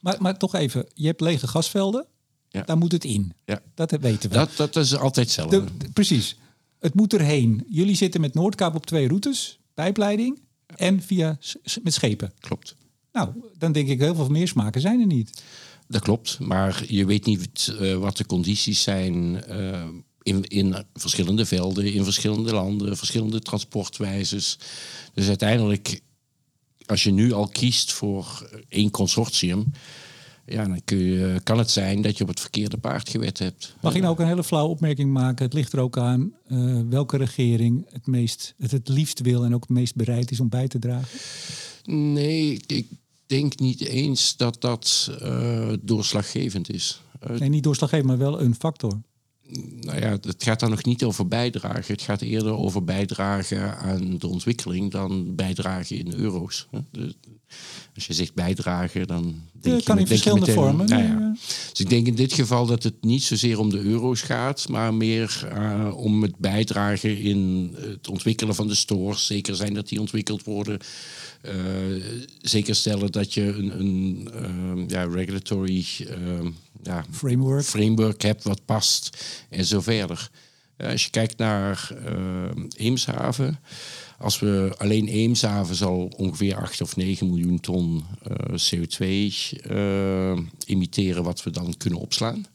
Speaker 1: Maar, maar toch even, je hebt lege gasvelden. Ja. Daar moet het in.
Speaker 2: Ja.
Speaker 1: Dat weten we.
Speaker 2: Dat, dat is altijd hetzelfde.
Speaker 1: De, de, precies. Het moet erheen. Jullie zitten met Noordkaap op twee routes. Pijpleiding en via met schepen.
Speaker 2: Klopt.
Speaker 1: Nou, dan denk ik heel veel meer smaken zijn er niet.
Speaker 2: Dat klopt, maar je weet niet uh, wat de condities zijn... Uh, in, in verschillende velden, in verschillende landen, verschillende transportwijzes. Dus uiteindelijk, als je nu al kiest voor één consortium, ja, dan kun je, kan het zijn dat je op het verkeerde paard gewet hebt.
Speaker 1: Mag ik nou ook een hele flauwe opmerking maken? Het ligt er ook aan uh, welke regering het, meest, het het liefst wil en ook het meest bereid is om bij te dragen?
Speaker 2: Nee, ik denk niet eens dat dat uh, doorslaggevend is.
Speaker 1: Uh, nee, niet doorslaggevend, maar wel een factor
Speaker 2: nou ja, het gaat dan nog niet over bijdragen. Het gaat eerder over bijdragen aan de ontwikkeling dan bijdragen in euro's. De, als je zegt bijdragen, dan denk
Speaker 1: ja,
Speaker 2: je,
Speaker 1: kan in verschillende
Speaker 2: meteen,
Speaker 1: vormen.
Speaker 2: Nou ja. Dus ik denk in dit geval dat het niet zozeer om de euro's gaat, maar meer uh, om het bijdragen in het ontwikkelen van de stores. Zeker zijn dat die ontwikkeld worden. Uh, zeker stellen dat je een, een uh, ja, regulatory ja,
Speaker 1: framework.
Speaker 2: framework hebt wat past en zo verder. als je kijkt naar Eemshaven, als we alleen Eemshaven zal ongeveer 8 of 9 miljoen ton uh, CO2 uh, emitteren wat we dan kunnen opslaan.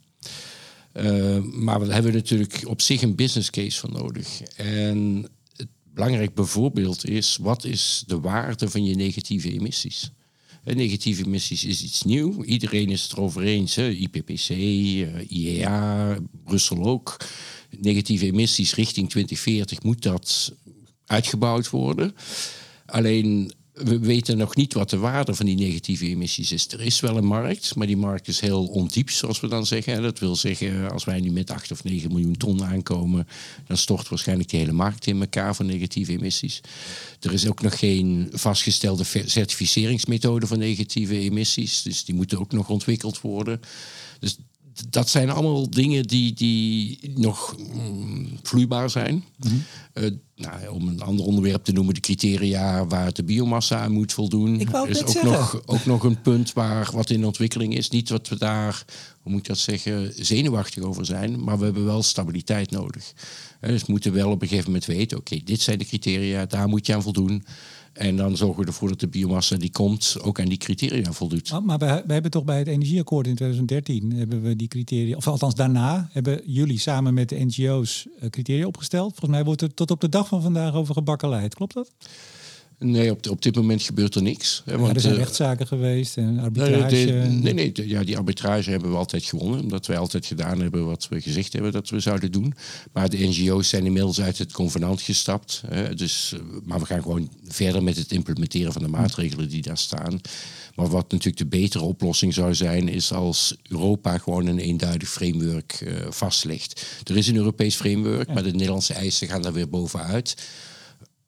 Speaker 2: Uh, maar daar hebben we natuurlijk op zich een business case voor nodig. En het belangrijk bijvoorbeeld is, wat is de waarde van je negatieve emissies? Negatieve emissies is iets nieuw. Iedereen is het erover eens. Hè? IPPC, IEA, Brussel ook. Negatieve emissies richting 2040 moet dat uitgebouwd worden. Alleen we weten nog niet wat de waarde van die negatieve emissies is. Er is wel een markt, maar die markt is heel ondiep, zoals we dan zeggen. Dat wil zeggen, als wij nu met 8 of 9 miljoen ton aankomen, dan stort waarschijnlijk de hele markt in elkaar voor negatieve emissies. Er is ook nog geen vastgestelde certificeringsmethode voor negatieve emissies, dus die moeten ook nog ontwikkeld worden. Dat zijn allemaal dingen die, die nog mm, vloeibaar zijn. Mhm. Eh, nou, om een ander onderwerp te noemen, de criteria waar de biomassa aan moet voldoen.
Speaker 1: Ik wou
Speaker 2: is ook nog, ook nog een punt waar wat in ontwikkeling is. Niet wat we daar, hoe moet ik dat zeggen, zenuwachtig over zijn, maar we hebben wel stabiliteit nodig. dus we moeten wel op een gegeven moment weten, oké, dit zijn de criteria, daar moet je aan voldoen. En dan zorgen we ervoor dat de biomassa die komt ook aan die criteria voldoet.
Speaker 1: Oh, maar we, we, hebben toch bij het energieakkoord in 2013 hebben we die criteria, of althans daarna hebben jullie samen met de NGO's eh, criteria opgesteld. Volgens mij wordt er tot op de dag van vandaag over gebakkeleid. Klopt dat?
Speaker 2: Nee, op, op dit moment gebeurt er niks.
Speaker 1: Hè, want, er zijn uh, rechtszaken geweest en arbitrage.
Speaker 2: Nee, nee, ja, die arbitrage hebben we altijd gewonnen. Omdat wij altijd gedaan hebben wat we gezegd hebben dat we zouden doen. Maar de NGO's zijn inmiddels uit het convenant gestapt. Hè, dus, eh, maar we gaan gewoon verder met het implementeren van de maatregelen die daar staan. Maar wat natuurlijk de betere oplossing zou zijn, is als Europa gewoon een eenduidig framework uh, vastlegt. Er is een Europees framework, maar de Nederlandse eisen gaan daar weer bovenuit.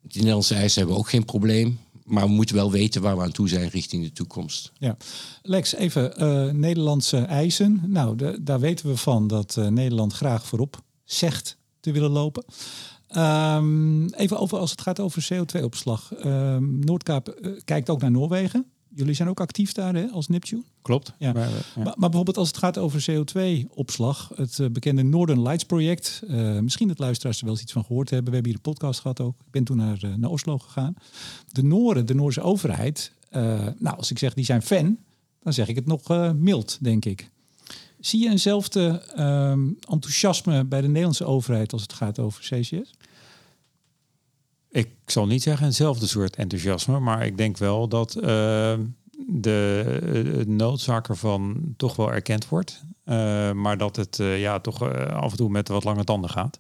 Speaker 2: Die Nederlandse eisen hebben ook geen probleem. Maar we moeten wel weten waar we aan toe zijn richting de toekomst.
Speaker 1: Ja, Lex, even uh, Nederlandse eisen. Nou, de, daar weten we van dat uh, Nederland graag voorop zegt te willen lopen. Um, even over als het gaat over CO2-opslag. Um, ehm, Noordkaap uh, kijkt ook naar Noorwegen. Jullie zijn ook actief daar hè, als Neptune?
Speaker 3: Klopt.
Speaker 1: Ja. Maar, maar, bijvoorbeeld als het gaat over CO2-opslag, het uh, bekende Northern Lights project. Uh, misschien dat luisteraars er wel eens iets van gehoord hebben. We hebben hier een podcast gehad ook. Ik ben toen naar, uh, naar Oslo gegaan. De Noorden, de Noorse overheid, nou als ik zeg die zijn fan, dan zeg ik het nog mild, denk ik. Zie je eenzelfde ehm, enthousiasme bij de Nederlandse overheid als het gaat over CCS?
Speaker 3: Ik zal niet zeggen eenzelfde soort enthousiasme, maar ik denk wel dat uh, de, noodzaak ervan toch wel erkend wordt. Uh, maar dat het uh, ja, toch af en toe met wat lange tanden gaat.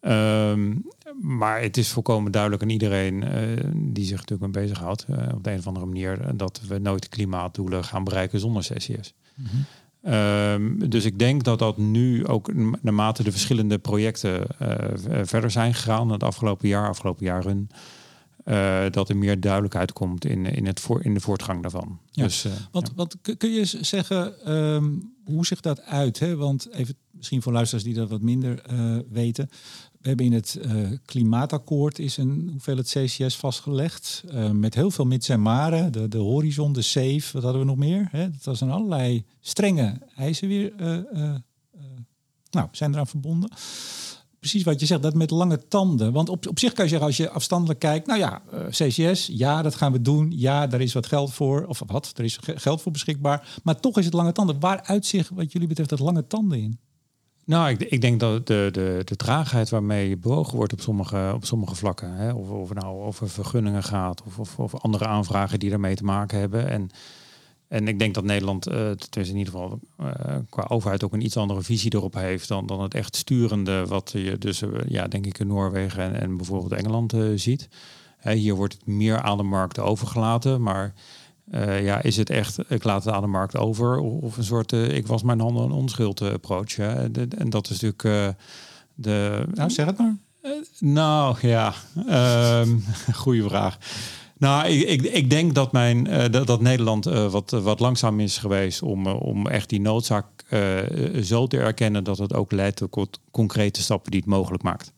Speaker 3: Ehm, maar het is volkomen duidelijk aan iedereen die zich natuurlijk mee bezighoudt, op de een of andere manier, dat we nooit klimaatdoelen gaan bereiken zonder CCS. Mm Um, dus ik denk dat dat nu ook naarmate de verschillende projecten uh, verder zijn gegaan het afgelopen jaar, afgelopen jaren, uh, dat er meer duidelijkheid komt in, in, het voor, in de voortgang daarvan.
Speaker 1: Ja. Dus, uh, wat, ja. wat kun je zeggen, um, hoe zich dat uit? Hè? Want even misschien voor luisteraars die dat wat minder weten. We hebben in het uh, klimaatakkoord is een hoeveelheid CCS vastgelegd. Uh, met heel veel mits en maren. De, de horizon, de SAFE, wat hadden we nog meer? Hè? Dat was een allerlei strenge eisen weer. Uh, nou, zijn eraan verbonden. Precies wat je zegt, dat met lange tanden. Want op, op zich kan je zeggen, als je afstandelijk kijkt, nou ja, CCS, ja, dat gaan we doen. Ja, daar is wat geld voor, of wat, er is geld voor beschikbaar. Maar toch is het lange tanden. Waar uitzicht wat jullie betreft dat lange tanden in?
Speaker 3: Nou, ik, ik, denk dat de, de, de traagheid waarmee bewogen wordt op sommige, op sommige vlakken, hè, of, of nou over vergunningen gaat of, of, of, andere aanvragen die daarmee te maken hebben. En, en ik denk dat Nederland, uh, in ieder geval uh, qua overheid, ook een iets andere visie erop heeft dan, dan het echt sturende wat je dus, uh, ja, denk ik, in Noorwegen en, en bijvoorbeeld Engeland ziet. Hier wordt het meer aan de markt overgelaten, maar uh, ja, is het echt, ik laat het aan de markt over, of een soort, uh, ik was mijn handen een onschuld approach. Hè? De, en dat is natuurlijk de...
Speaker 1: Nou, zeg het maar.
Speaker 3: nou, ja, um, goede vraag. Nou, ik, ik, ik, denk dat, mijn, dat, dat Nederland wat, wat langzaam is geweest om, om echt die noodzaak zo te erkennen dat het ook leidt tot concrete stappen die het mogelijk maakt.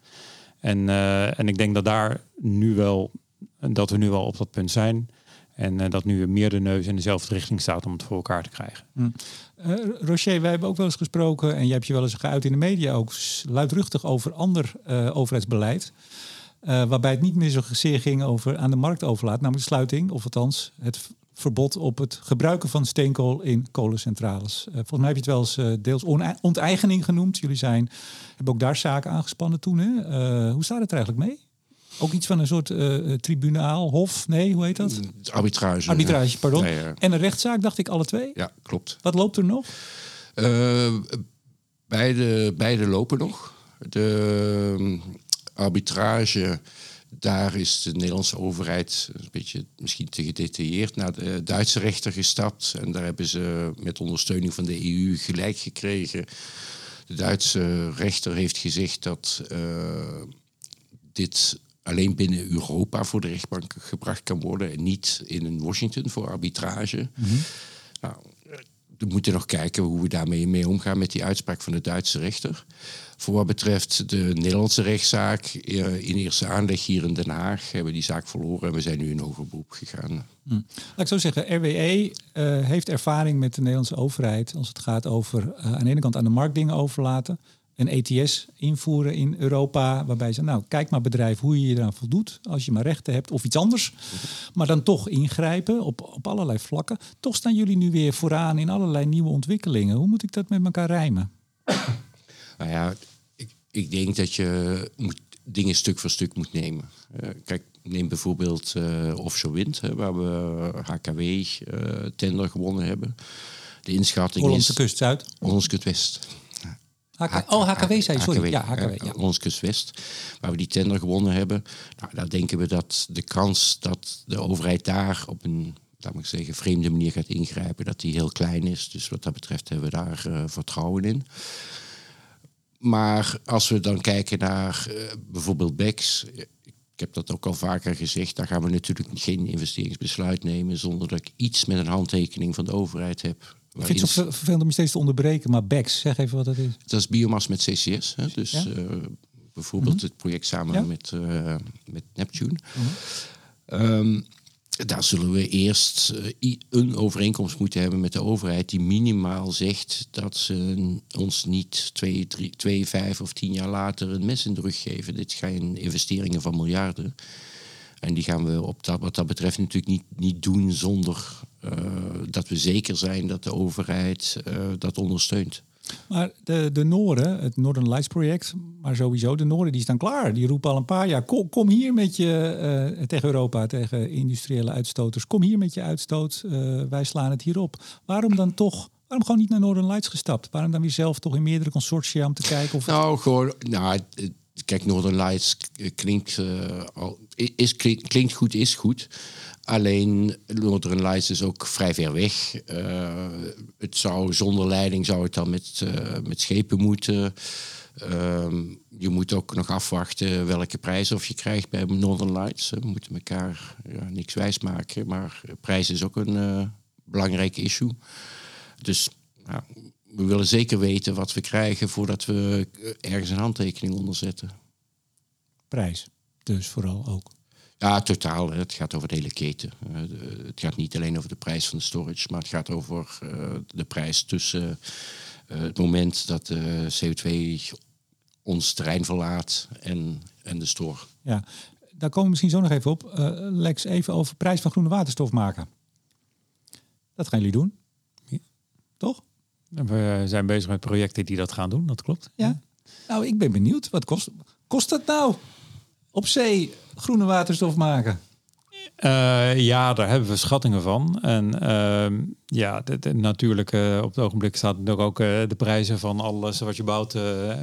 Speaker 3: En, en ik denk dat daar nu wel, dat we nu wel op dat punt zijn. En uh, dat nu meer de neus in dezelfde richting staat om het voor elkaar te krijgen.
Speaker 1: Mm. Uh, Rocher, wij hebben ook wel eens gesproken, en je hebt je wel eens geuit in de media ook luidruchtig over ander uh, overheidsbeleid. waarbij het niet meer zo zeer ging over aan de markt overlaat, namelijk de sluiting, of althans het verbod op het gebruiken van steenkool in kolencentrales. volgens mij heb je het wel eens deels onteigening genoemd. Jullie zijn, hebben ook daar zaken aangespannen toen. Hè? hoe staat het er eigenlijk mee? Ook iets van een soort uh, tribunaal, hof? Nee, hoe heet dat?
Speaker 2: Arbitrage.
Speaker 1: Arbitrage, pardon. En een rechtszaak, dacht ik, alle twee?
Speaker 2: Ja, klopt.
Speaker 1: Wat loopt er nog?
Speaker 2: Uh, beide, beide lopen nog. De um, arbitrage, daar is de Nederlandse overheid een beetje misschien te gedetailleerd naar de Duitse rechter gestapt. En daar hebben ze met ondersteuning van de EU gelijk gekregen. De Duitse rechter heeft gezegd dat uh, dit alleen binnen Europa voor de rechtbank gebracht kan worden en niet in Washington voor arbitrage. Mm -hmm. nou, we moeten nog kijken hoe we daarmee mee omgaan met die uitspraak van de Duitse rechter. Voor wat betreft de Nederlandse rechtszaak, eh, in eerste aanleg hier in Den Haag, hebben we die zaak verloren en we zijn nu in hoger beroep gegaan.
Speaker 1: Hm. Laat ik zo zeggen, RWE uh, heeft ervaring met de Nederlandse overheid als het gaat over uh, aan de ene kant aan de markt dingen overlaten, een ETS invoeren in Europa, waarbij ze, nou, kijk maar bedrijf hoe je je eraan voldoet, als je maar rechten hebt of iets anders, maar dan toch ingrijpen op, op allerlei vlakken. Toch staan jullie nu weer vooraan in allerlei nieuwe ontwikkelingen. Hoe moet ik dat met elkaar rijmen?
Speaker 2: Nou ja, ik, ik denk dat je moet, dingen stuk voor stuk moet nemen. Uh, kijk, neem bijvoorbeeld uh, offshore wind, hè, waar we HKW uh, tender gewonnen hebben. De inschatting
Speaker 1: Hollandse
Speaker 2: is...
Speaker 1: kust Zuid.
Speaker 2: Hollandse kust West.
Speaker 1: HK, oh, HKW zei sorry. HKW, ja, HKW. Ja.
Speaker 2: West, waar we die tender gewonnen hebben. Nou, daar denken we dat de kans dat de overheid daar op een laat ik zeggen, vreemde manier gaat ingrijpen, dat die heel klein is. Dus wat dat betreft hebben we daar uh, vertrouwen in. Maar als we dan kijken naar uh, bijvoorbeeld BEX, ik heb dat ook al vaker gezegd, daar gaan we natuurlijk geen investeringsbesluit nemen zonder dat ik iets met een handtekening van de overheid heb.
Speaker 1: Ik vind het zo vervelend om je steeds te onderbreken, maar BEX, zeg even wat dat is.
Speaker 2: Dat is biomas met CCS. Hè? Dus ja? uh, bijvoorbeeld mm -hmm. het project samen ja? met, uh, met Neptune. Mm -hmm. um, daar zullen we eerst uh, een overeenkomst moeten hebben met de overheid die minimaal zegt dat ze ons niet twee, drie, twee, vijf of tien jaar later een mes in de rug geven. Dit zijn investeringen van miljarden. En die gaan we op dat, wat dat betreft natuurlijk niet, niet doen zonder uh, dat we zeker zijn dat de overheid uh, dat ondersteunt.
Speaker 1: Maar de, de Noorden, het Northern Lights project, maar sowieso de Noorden, die staan klaar. Die roepen al een paar jaar, kom, kom hier met je, uh, tegen Europa, tegen industriële uitstoters. Kom hier met je uitstoot, wij slaan het hier op. Waarom dan toch, waarom gewoon niet naar Northern Lights gestapt? Waarom dan weer zelf toch in meerdere consortia om te kijken of...
Speaker 2: Nou, gewoon, nou, kijk, Northern Lights klinkt, uh, al, is, klinkt goed, is goed. Alleen Northern Lights is ook vrij ver weg. Uh, het zou zonder leiding zou het dan met, met schepen moeten. Uh, je moet ook nog afwachten welke prijzen of je krijgt bij Northern Lights. We moeten elkaar ja, niks wijs maken, maar prijs is ook een belangrijk issue. Dus nou, we willen zeker weten wat we krijgen voordat we ergens een handtekening onderzetten.
Speaker 1: Prijs, dus vooral ook.
Speaker 2: Ja, totaal. Het gaat over de hele keten. Uh, het gaat niet alleen over de prijs van de storage, maar het gaat over uh, de prijs tussen uh, het moment dat de CO2 ons terrein verlaat en, en de store.
Speaker 1: Ja, daar komen we misschien zo nog even op. Lex, even over prijs van groene waterstof maken. Dat gaan jullie doen. Ja. Toch?
Speaker 3: We zijn bezig met projecten die dat gaan doen, dat klopt.
Speaker 1: Ja. Nou, ik ben benieuwd. Wat kost, kost dat nou? Op zee groene waterstof maken?
Speaker 3: Uh, ja, daar hebben we schattingen van. En uh, ja, de, de, natuurlijk uh, op het ogenblik staat ook uh, de prijzen van alles wat je bouwt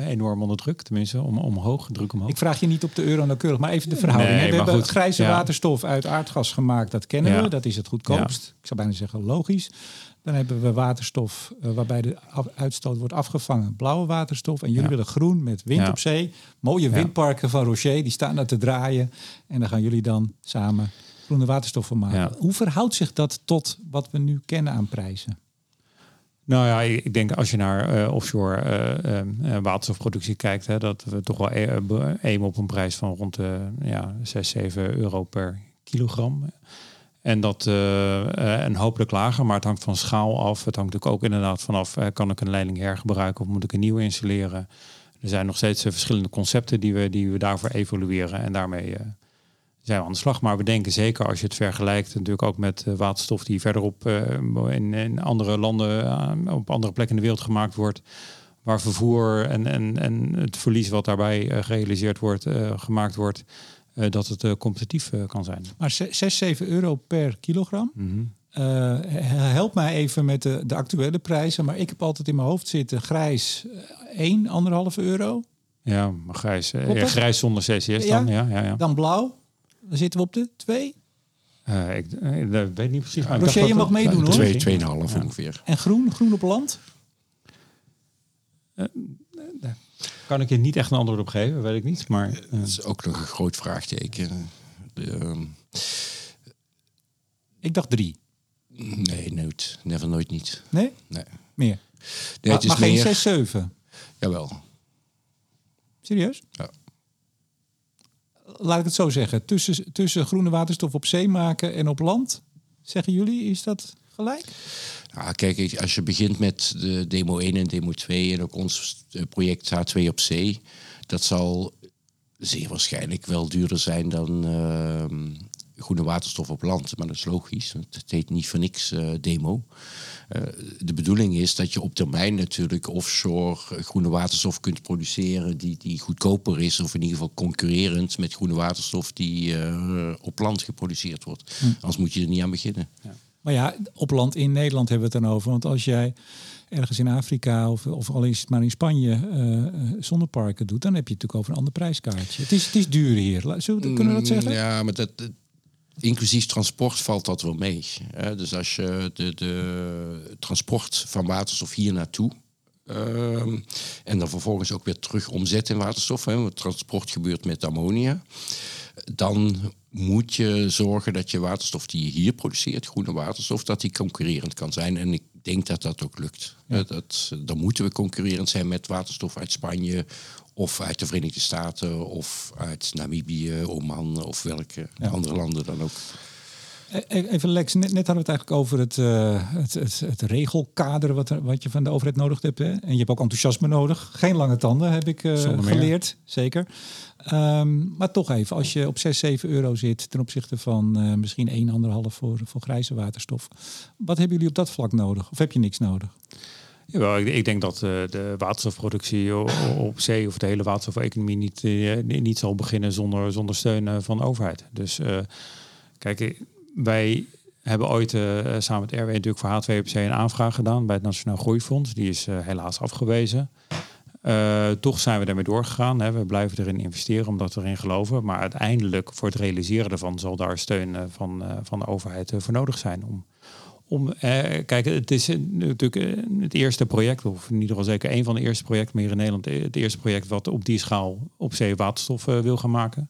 Speaker 3: enorm onder druk. Tenminste, om, omhoog, druk omhoog.
Speaker 1: Ik vraag je niet op de euro nauwkeurig, maar even de verhouding. Nee, we hebben goed, grijze ja. waterstof uit aardgas gemaakt, dat kennen ja. we. Dat is het goedkoopst. Ja. Ik zou bijna zeggen logisch. Dan hebben we waterstof uh, waarbij de uitstoot wordt afgevangen. Blauwe waterstof. En jullie ja. willen groen met wind ja. op zee. Mooie windparken van Rocher, die staan daar te draaien. En daar gaan jullie dan samen groene waterstof van maken. Hoe verhoudt zich dat tot wat we nu kennen aan prijzen?
Speaker 3: Nou ja, ik denk als je naar uh, offshore uh, uh, waterstofproductie kijkt, hè, dat we toch wel aimen op een prijs van rond de ja, 6, 7 euro per kilogram. En dat uh, en hopelijk lager, maar het hangt van schaal af. Het hangt natuurlijk ook inderdaad vanaf, uh, kan ik een leiding hergebruiken of moet ik een nieuwe installeren? Er zijn nog steeds verschillende concepten die we, die we daarvoor evalueren en daarmee zijn we aan de slag. Maar we denken zeker als je het vergelijkt natuurlijk ook met waterstof die verderop in, in andere landen, op andere plekken in de wereld gemaakt wordt, waar vervoer en, en, en het verlies wat daarbij gerealiseerd wordt, gemaakt wordt, dat het competitief kan zijn.
Speaker 1: Maar 6, 7 euro per kilogram. Mm help mij even met de, de actuele prijzen. Maar ik heb altijd in mijn hoofd zitten grijs 1, 1,5 euro.
Speaker 3: Ja, maar grijs, ja, grijs zonder CCS dan. Ja, ja, ja.
Speaker 1: Dan blauw. Dan zitten we op de 2.
Speaker 3: Uh, ik, ik, weet niet precies.
Speaker 1: Maar Roger, je mag meedoen hoor.
Speaker 2: 2, 2,5 ja. ongeveer.
Speaker 1: En groen? Groen op land?
Speaker 3: Uh, kan ik je niet echt een antwoord op geven, weet ik niet. Maar, uh.
Speaker 2: Het is ook nog een groot vraagteken. De, uh,
Speaker 1: ik dacht drie.
Speaker 2: Nee, nooit. Never, nooit niet.
Speaker 1: Nee?
Speaker 2: Nee.
Speaker 1: Meer?
Speaker 2: Nee, het is
Speaker 1: maar
Speaker 2: meer...
Speaker 1: geen 6, 7?
Speaker 2: Jawel.
Speaker 1: Serieus?
Speaker 2: Ja.
Speaker 1: Laat ik het zo zeggen. Tussen, tussen groene waterstof op zee maken en op land, zeggen jullie, is dat gelijk?
Speaker 2: Ja, kijk, als je begint met de demo 1 en demo 2 en ook ons eh, project H2 op zee, dat zal zeer waarschijnlijk wel duurder zijn dan uh, groene waterstof op land. Maar dat is logisch, het heet niet voor niks uh, demo. Uh, de bedoeling is dat je op termijn natuurlijk offshore groene waterstof kunt produceren die, die goedkoper is, of in ieder geval concurrerend met groene waterstof die op land geproduceerd wordt. Hm. Anders moet je er niet aan beginnen.
Speaker 1: Ja. Maar ja, op land in Nederland hebben we het dan over. Want als jij ergens in Afrika of, of al is het maar in Spanje uh, zonneparken doet, dan heb je het natuurlijk over een ander prijskaartje. Het is, het is duur hier. Zullen we, kunnen we dat zeggen?
Speaker 2: Ja, maar dat, inclusief transport valt dat wel mee. Dus als je de, de transport van waterstof hier naartoe uh, en dan vervolgens ook weer terug omzet in waterstof, hè, want transport gebeurt met ammonia, dan moet je zorgen dat je waterstof die je hier produceert, groene waterstof, dat die concurrerend kan zijn. En ik denk dat dat ook lukt. Ja. Dat, dan moeten we concurrerend zijn met waterstof uit Spanje of uit de Verenigde Staten of uit Namibië, Oman of welke ja. andere landen dan ook.
Speaker 1: E-, e-, even Lex, net, net hadden we het eigenlijk over het, uh, het, het, het, regelkader wat, er, wat je van de overheid nodig hebt. Hè? En je hebt ook enthousiasme nodig. Geen lange tanden heb ik uh, geleerd, zeker. Um, maar toch even, als je op 6, 7 euro zit ten opzichte van uh, misschien 1,5 voor, voor grijze waterstof. Wat hebben jullie op dat vlak nodig? Of heb je niks nodig?
Speaker 3: Jawel, ik, ik denk dat de waterstofproductie op zee of de hele waterstofeconomie niet, niet zal beginnen zonder, zonder steun van de overheid. Dus uh, kijk, wij hebben ooit samen met RW natuurlijk voor H2OPC een aanvraag gedaan bij het Nationaal Groeifonds. Die is helaas afgewezen. toch zijn we daarmee doorgegaan. Hè. We blijven erin investeren omdat we erin geloven. Maar uiteindelijk voor het realiseren daarvan zal daar steun van, van de overheid voor nodig zijn om om, eh, kijk, het is natuurlijk het eerste project, of in ieder geval zeker een van de eerste projecten meer in Nederland, het eerste project wat op die schaal op zee waterstof wil gaan maken.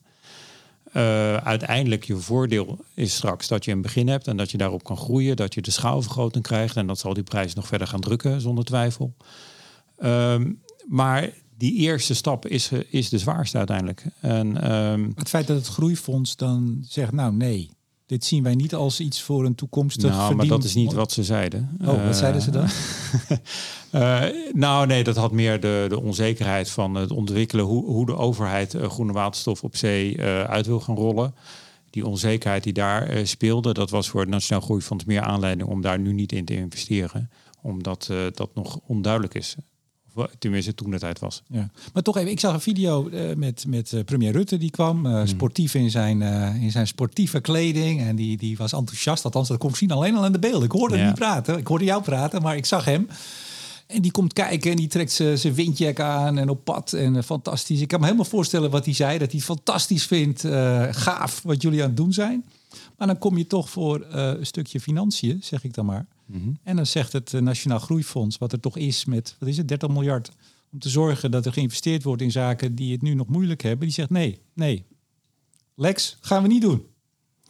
Speaker 3: Uh, uiteindelijk je voordeel is straks dat je een begin hebt en dat je daarop kan groeien, dat je de schaalvergroting krijgt en dat zal die prijs nog verder gaan drukken zonder twijfel. Um, maar die eerste stap is, is de zwaarste uiteindelijk. En, um,
Speaker 1: het feit dat het groeifonds dan zegt, nou nee, dit zien wij niet als iets voor een toekomstig
Speaker 3: Nou, maar dat is niet wat ze zeiden.
Speaker 1: Oh, wat zeiden ze dan?
Speaker 3: uh, nou, nee, dat had meer de, de onzekerheid van het ontwikkelen... hoe, hoe de overheid uh, groene waterstof op zee uh, uit wil gaan rollen. Die onzekerheid die daar speelde, dat was voor het Nationaal Groeifonds meer aanleiding... om daar nu niet in te investeren. Omdat dat nog onduidelijk is tenminste toen de tijd was.
Speaker 1: Ja. Maar toch even, ik zag een video uh, met, met uh, premier Rutte die kwam, uh, sportief in zijn, in zijn sportieve kleding en die, die was enthousiast. Althans, dat kon ik zien alleen al in de beelden. Ik hoorde ja. hem niet praten, ik hoorde jou praten, maar ik zag hem. En die komt kijken en die trekt zijn windjack aan en op pad. En fantastisch. Ik kan me helemaal voorstellen wat hij zei. Dat hij het fantastisch vindt. gaaf wat jullie aan het doen zijn. Maar dan kom je toch voor een stukje financiën, zeg ik dan maar. -hmm. En dan zegt het Nationaal Groeifonds, wat er toch is met, wat is het, 30 miljard, om te zorgen dat er geïnvesteerd wordt in zaken die het nu nog moeilijk hebben, die zegt nee, nee. Lex, gaan we niet doen.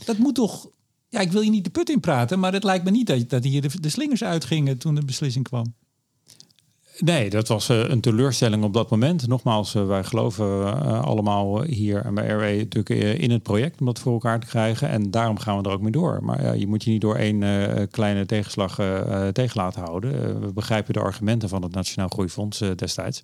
Speaker 1: Dat moet toch, ja, ik wil je niet de put in praten, maar het lijkt me niet dat, dat hier de, de slingers uitgingen toen de beslissing kwam.
Speaker 3: Nee, dat was uh, een teleurstelling op dat moment. Nogmaals, uh, wij geloven uh, allemaal hier bij RW natuurlijk in het project om dat voor elkaar te krijgen. En daarom gaan we er ook mee door. Maar je moet je niet door één kleine tegenslag tegen laten houden. we begrijpen de argumenten van het Nationaal Groeifonds destijds.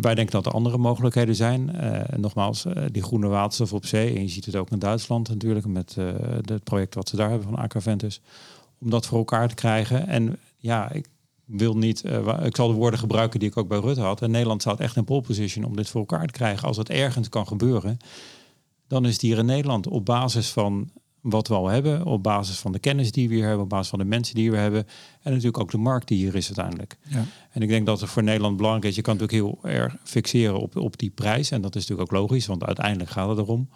Speaker 3: wij denken dat er andere mogelijkheden zijn. nogmaals, die groene waterstof op zee. En je ziet het ook in Duitsland natuurlijk met het project wat ze daar hebben van Aquaventus. Om dat voor elkaar te krijgen. En ja, ik, wil niet, uh, ik zal de woorden gebruiken die ik ook bij Rutte had. En Nederland staat echt in pole position om dit voor elkaar te krijgen. Als het ergens kan gebeuren, dan is het hier in Nederland op basis van wat we al hebben, op basis van de kennis die we hier hebben, op basis van de mensen die we hebben en natuurlijk ook de markt die hier is uiteindelijk. Ja. En ik denk dat het voor Nederland belangrijk is, je kan natuurlijk heel erg fixeren op, op die prijs en dat is natuurlijk ook logisch, want uiteindelijk gaat het erom.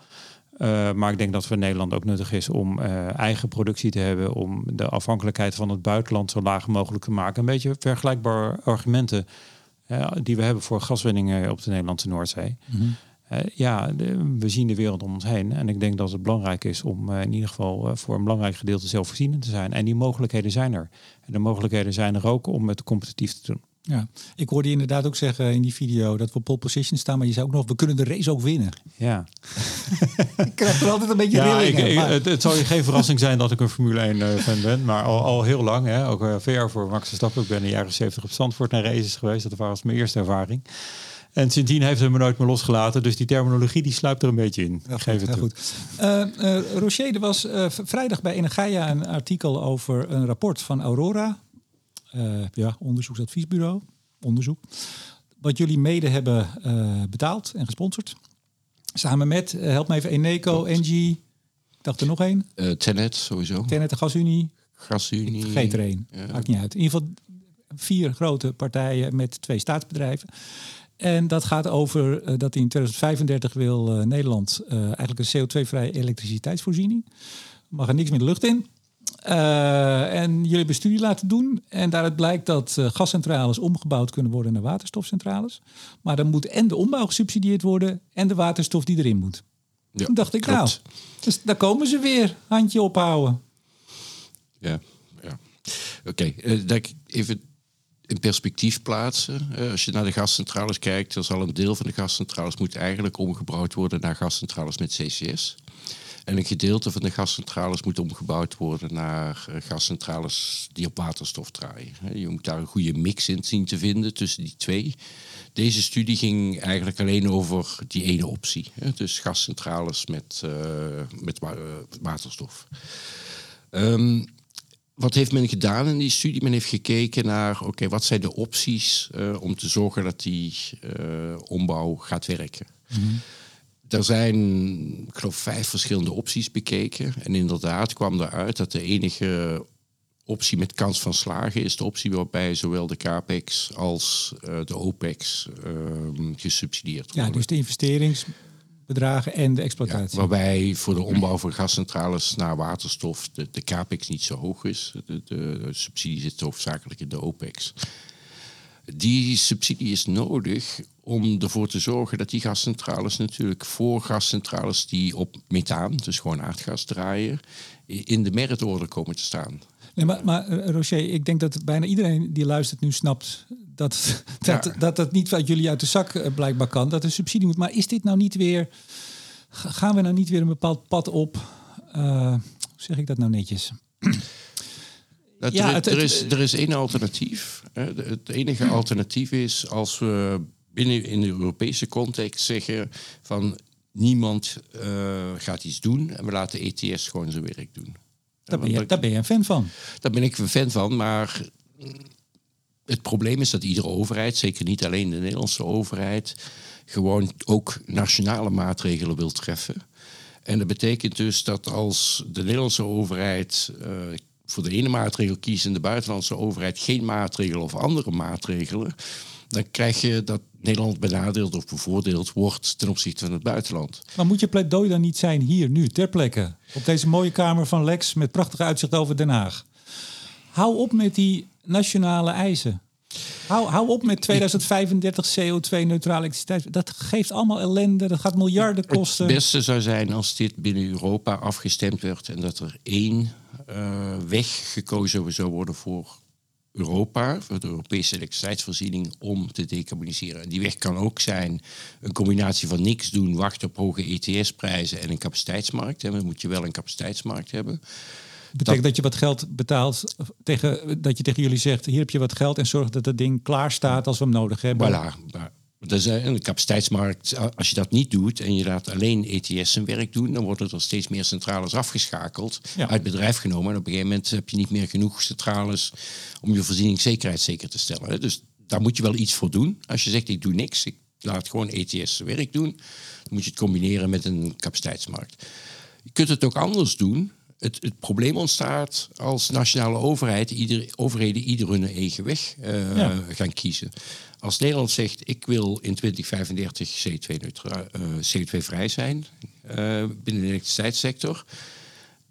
Speaker 3: Uh, maar ik denk dat voor Nederland ook nuttig is om uh, eigen productie te hebben, om de afhankelijkheid van het buitenland zo laag mogelijk te maken. Een beetje vergelijkbare argumenten uh, die we hebben voor gaswinningen op de Nederlandse Noordzee. -hmm. ja, de, we zien de wereld om ons heen. En ik denk dat het belangrijk is om in ieder geval voor een belangrijk gedeelte zelfvoorzienend te zijn. En die mogelijkheden zijn er. En de mogelijkheden zijn er ook om het competitief te doen.
Speaker 1: Ja, ik hoorde je inderdaad ook zeggen in die video dat we op pole position staan, maar je zei ook nog, we kunnen de race ook winnen.
Speaker 3: Ja.
Speaker 1: ik krijg er altijd een beetje ja, ik,
Speaker 3: ik, het, het, zal je geen verrassing zijn dat ik een Formule 1 uh, eh, fan ben, maar al, al heel lang, hè, ook uh, veel jaar voor Max Verstappen. Ik ben in de jaren 70 op Zandvoort naar races geweest, dat was mijn eerste ervaring. En sindsdien heeft hij me nooit meer losgelaten. Dus die terminologie die sluipt er een beetje in. Ja, geef het toe. Goed.
Speaker 1: Uh, Rocher, er was vrijdag bij Energia een artikel over een rapport van Aurora uh, ja, onderzoeksadviesbureau, onderzoek. Wat jullie mede hebben uh, betaald en gesponsord. Samen met, uh, help me even, Eneco, Engie, ik dacht er nog één.
Speaker 2: Tenet sowieso.
Speaker 1: Tenet, de Gasunie.
Speaker 2: Gasunie.
Speaker 1: Vergeet er één, ja. maakt niet uit. In ieder geval vier grote partijen met twee staatsbedrijven. En dat gaat over dat in 2035 wil Nederland eigenlijk een CO2-vrije elektriciteitsvoorziening. Mag er niks meer de lucht in. Uh, en jullie hebben studie laten doen. En daaruit blijkt dat uh, gascentrales omgebouwd kunnen worden naar waterstofcentrales. Maar dan moet en de ombouw gesubsidieerd worden en de waterstof die erin moet. Ja, Toen dacht ik, klopt. nou, dus daar komen ze weer. Handje ophouden.
Speaker 2: Ja, ja. Oké, okay, uh, even in perspectief plaatsen. als je naar de gascentrales kijkt, dan zal een deel van de gascentrales moet eigenlijk omgebouwd worden naar gascentrales met CCS. En een gedeelte van de gascentrales moet omgebouwd worden naar eh, gascentrales die op waterstof draaien. Je moet daar een goede mix in zien te vinden tussen die twee. Deze studie ging eigenlijk alleen over die ene optie. Dus gascentrales met, uh, met waterstof. Um, wat heeft men gedaan in die studie? Men heeft gekeken naar, oké, wat zijn de opties om te zorgen dat die ombouw gaat werken? -hmm. Er zijn, ik geloof, vijf verschillende opties bekeken. En inderdaad kwam eruit dat de enige optie met kans van slagen is de optie waarbij zowel de capex als uh, de opex uh, gesubsidieerd worden.
Speaker 1: Ja, dus de investeringsbedragen en de exploitatie.
Speaker 2: Ja, waarbij voor de ombouw van gascentrales naar waterstof de, de capex niet zo hoog is. De, de, de subsidie zit hoofdzakelijk in de opex. Die subsidie is nodig om ervoor te zorgen dat die gascentrales natuurlijk voor gascentrales die op methaan, dus gewoon aardgas draaien, in de meritorde komen te staan.
Speaker 1: Nee, maar, maar eh, ik denk dat bijna iedereen die luistert nu snapt dat dat, dat, dat niet uit jullie uit de zak eh, blijkbaar kan, dat er subsidie moet. Maar is dit nou niet weer, gaan we nou niet weer een bepaald pad op? Uh, hoe zeg ik dat nou netjes?
Speaker 2: Dat ja, er, het, er, is, er is één alternatief. Het enige alternatief is als we binnen in de Europese context zeggen van niemand uh, gaat iets doen en we laten ETS gewoon zijn werk doen.
Speaker 1: Daar ben, je, daar ben je een fan van.
Speaker 2: Daar ben ik een fan van, maar het probleem is dat iedere overheid, zeker niet alleen de Nederlandse overheid, gewoon ook nationale maatregelen wil treffen. En dat betekent dus dat als de Nederlandse overheid uh, voor de ene maatregel kiest en de buitenlandse overheid geen maatregelen of andere maatregelen, dan krijg je dat Nederland benadeeld of bevoordeeld wordt ten opzichte van het buitenland.
Speaker 1: Maar moet je pleidooi dan niet zijn hier, nu, ter plekke, op deze mooie kamer van Lex met prachtige uitzicht over Den Haag? Hou op met die nationale eisen. Hou, hou op met 2035 CO2-neutrale elektriciteit. Dat geeft allemaal ellende. Dat gaat miljarden kosten.
Speaker 2: Het beste zou zijn als dit binnen Europa afgestemd werd en dat er één weg gekozen zou worden voor Europa, voor de Europese elektriciteitsvoorziening, om te decarboniseren. En die weg kan ook zijn een combinatie van niks doen, wachten op hoge ETS-prijzen en een capaciteitsmarkt. En dan moet je wel een capaciteitsmarkt hebben.
Speaker 1: Betekent dat, je wat geld betaalt tegen dat je tegen jullie zegt: hier heb je wat geld en zorg dat het ding klaar staat als we hem nodig hebben.
Speaker 2: Voilà. Dus een capaciteitsmarkt, als je dat niet doet en je laat alleen ETS zijn werk doen, dan worden er steeds meer centrales afgeschakeld, uit bedrijf genomen. En op een gegeven moment heb je niet meer genoeg centrales om je voorzieningszekerheid zeker te stellen. Dus daar moet je wel iets voor doen. Als je zegt, ik doe niks, ik laat gewoon ETS zijn werk doen, dan moet je het combineren met een capaciteitsmarkt. Je kunt het ook anders doen. Het, het, probleem ontstaat als nationale overheid, ieder, overheden ieder hun eigen weg uh, gaan kiezen. Als Nederland zegt, ik wil in 2035 CO2-vrij CO2 zijn uh, binnen de elektriciteitssector,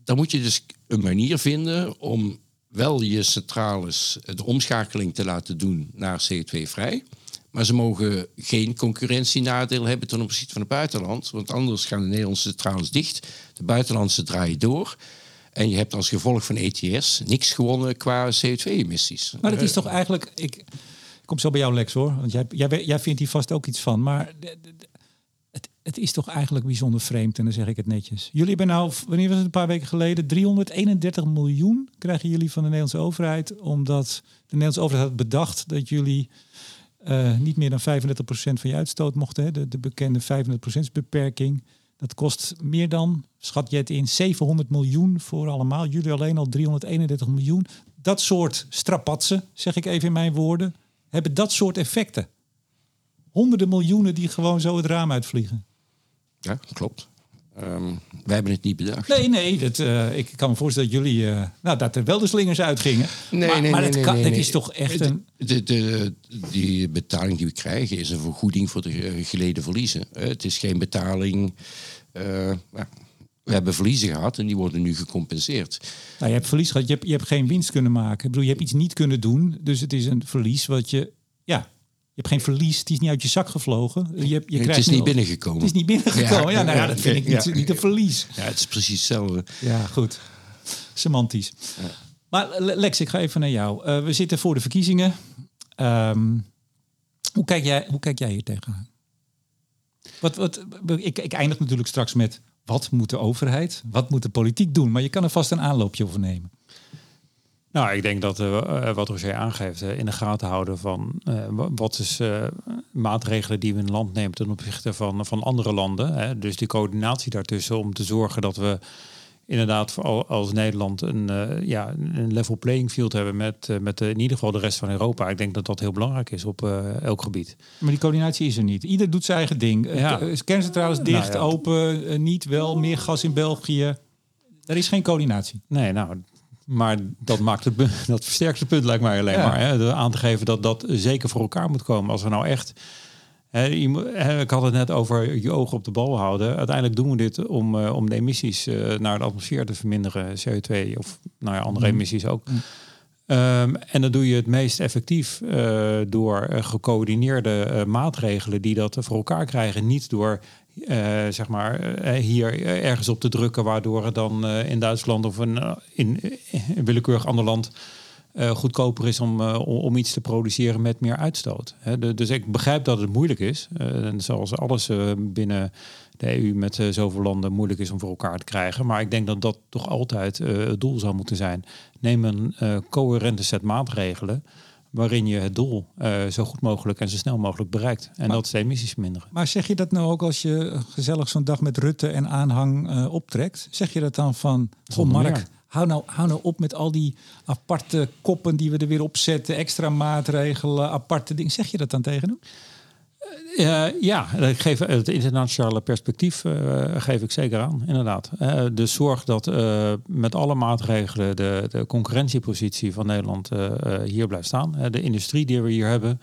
Speaker 2: dan moet je dus een manier vinden om wel je centrales de omschakeling te laten doen naar CO2-vrij. Maar ze mogen geen concurrentienadeel hebben ten opzichte van het buitenland. Want anders gaan de Nederlandse centrales dicht. De buitenlandse draaien door. En je hebt als gevolg van ETS niks gewonnen qua CO2-emissies.
Speaker 1: Maar het is toch eigenlijk. Ik kom zo bij jou, Lex hoor. Want jij, jij, vindt hier vast ook iets van. Maar het, het is toch eigenlijk bijzonder vreemd. En dan zeg ik het netjes. Jullie hebben nou, wanneer was het een paar weken geleden? 331 miljoen krijgen jullie van de Nederlandse overheid. Omdat de Nederlandse overheid had bedacht dat jullie uh, niet meer dan 35% van je uitstoot mochten. Hè? De, de bekende 35% beperking. Dat kost meer dan, schat je het in, 700 miljoen voor allemaal. Jullie alleen al 331 miljoen. Dat soort strapatsen, zeg ik even in mijn woorden, hebben dat soort effecten. Honderden miljoenen die gewoon zo het raam uitvliegen.
Speaker 2: Ja, klopt. Um, wij hebben het niet bedacht.
Speaker 1: Nee, nee. Dat, uh, ik kan me voorstellen dat jullie... Uh, nou, dat er wel de slingers uitgingen. Nee, maar, nee, maar nee, kan, nee, is toch echt een...
Speaker 2: De, de, die betaling die we krijgen is een vergoeding voor de geleden verliezen. Het is geen betaling... Uh, we hebben verliezen gehad en die worden nu gecompenseerd.
Speaker 1: Nou, je hebt verlies gehad, je hebt, je hebt geen winst kunnen maken. Ik bedoel, je hebt iets niet kunnen doen, dus het is een verlies wat je... Ja, je hebt geen verlies, het is niet uit je zak gevlogen. Je, je
Speaker 2: krijgt het is niet binnengekomen.
Speaker 1: Het is niet binnengekomen. Ja, nou ja, dat vind ik niet, niet een verlies.
Speaker 2: Ja, het is precies hetzelfde.
Speaker 1: Ja, goed. Semantisch. Maar Lex, ik ga even naar jou. Uh, we zitten voor de verkiezingen. Um, hoe, kijk jij, hoe kijk jij hier tegenaan? Wat, wat, ik, ik eindig natuurlijk straks met wat moet de overheid, wat moet de politiek doen? Maar je kan er vast een aanloopje over nemen.
Speaker 3: Nou, ik denk dat uh, wat Roger aangeeft, uh, in de gaten houden van wat is maatregelen die we in land nemen ten opzichte van, van andere landen. Hè? Dus die coördinatie daartussen om te zorgen dat we inderdaad als Nederland een, ja, een level playing field hebben met, met in ieder geval de rest van Europa. Ik denk dat dat heel belangrijk is op elk gebied.
Speaker 1: Maar die coördinatie is er niet. Ieder doet zijn eigen ding. Ja. Kerncentrales nou dicht, open, niet wel, meer gas in België. Er is geen coördinatie.
Speaker 3: Nee, nou, maar dat maakt het dat versterkt het punt, lijkt mij alleen maar. Hè? Aan te geven dat dat zeker voor elkaar moet komen. Als we nou echt. Ik had het net over je ogen op de bal houden. Uiteindelijk doen we dit om, uh, om de emissies uh, naar de atmosfeer te verminderen, CO2 of nou ja, andere mm. emissies ook. Mm. Um, en dan doe je het meest effectief uh, door gecoördineerde maatregelen die dat voor elkaar krijgen. Niet door uh, zeg maar, hier ergens op te drukken, waardoor het dan in Duitsland of een, in, een willekeurig ander land goedkoper is om, om iets te produceren met meer uitstoot. De, dus ik begrijp dat het moeilijk is. en zoals alles binnen de EU met zoveel landen moeilijk is om voor elkaar te krijgen. Maar ik denk dat dat toch altijd het doel zou moeten zijn. Neem een coherente set maatregelen waarin je het doel uh, zo goed mogelijk en zo snel mogelijk bereikt. En dat is de emissies minderen.
Speaker 1: Maar zeg je dat nou ook als je gezellig zo'n dag met Rutte en aanhang uh, optrekt? Zeg je dat dan van, goh Mark, hou nou, hou nou op met al die aparte koppen die we er weer opzetten, extra maatregelen, aparte dingen. Zeg je dat dan tegen hem?
Speaker 3: Uh, ja, ik geef het internationale perspectief uh, geef ik zeker aan, inderdaad. Uh, dus zorg dat met alle maatregelen de, de concurrentiepositie van Nederland hier blijft staan. de industrie die we hier hebben.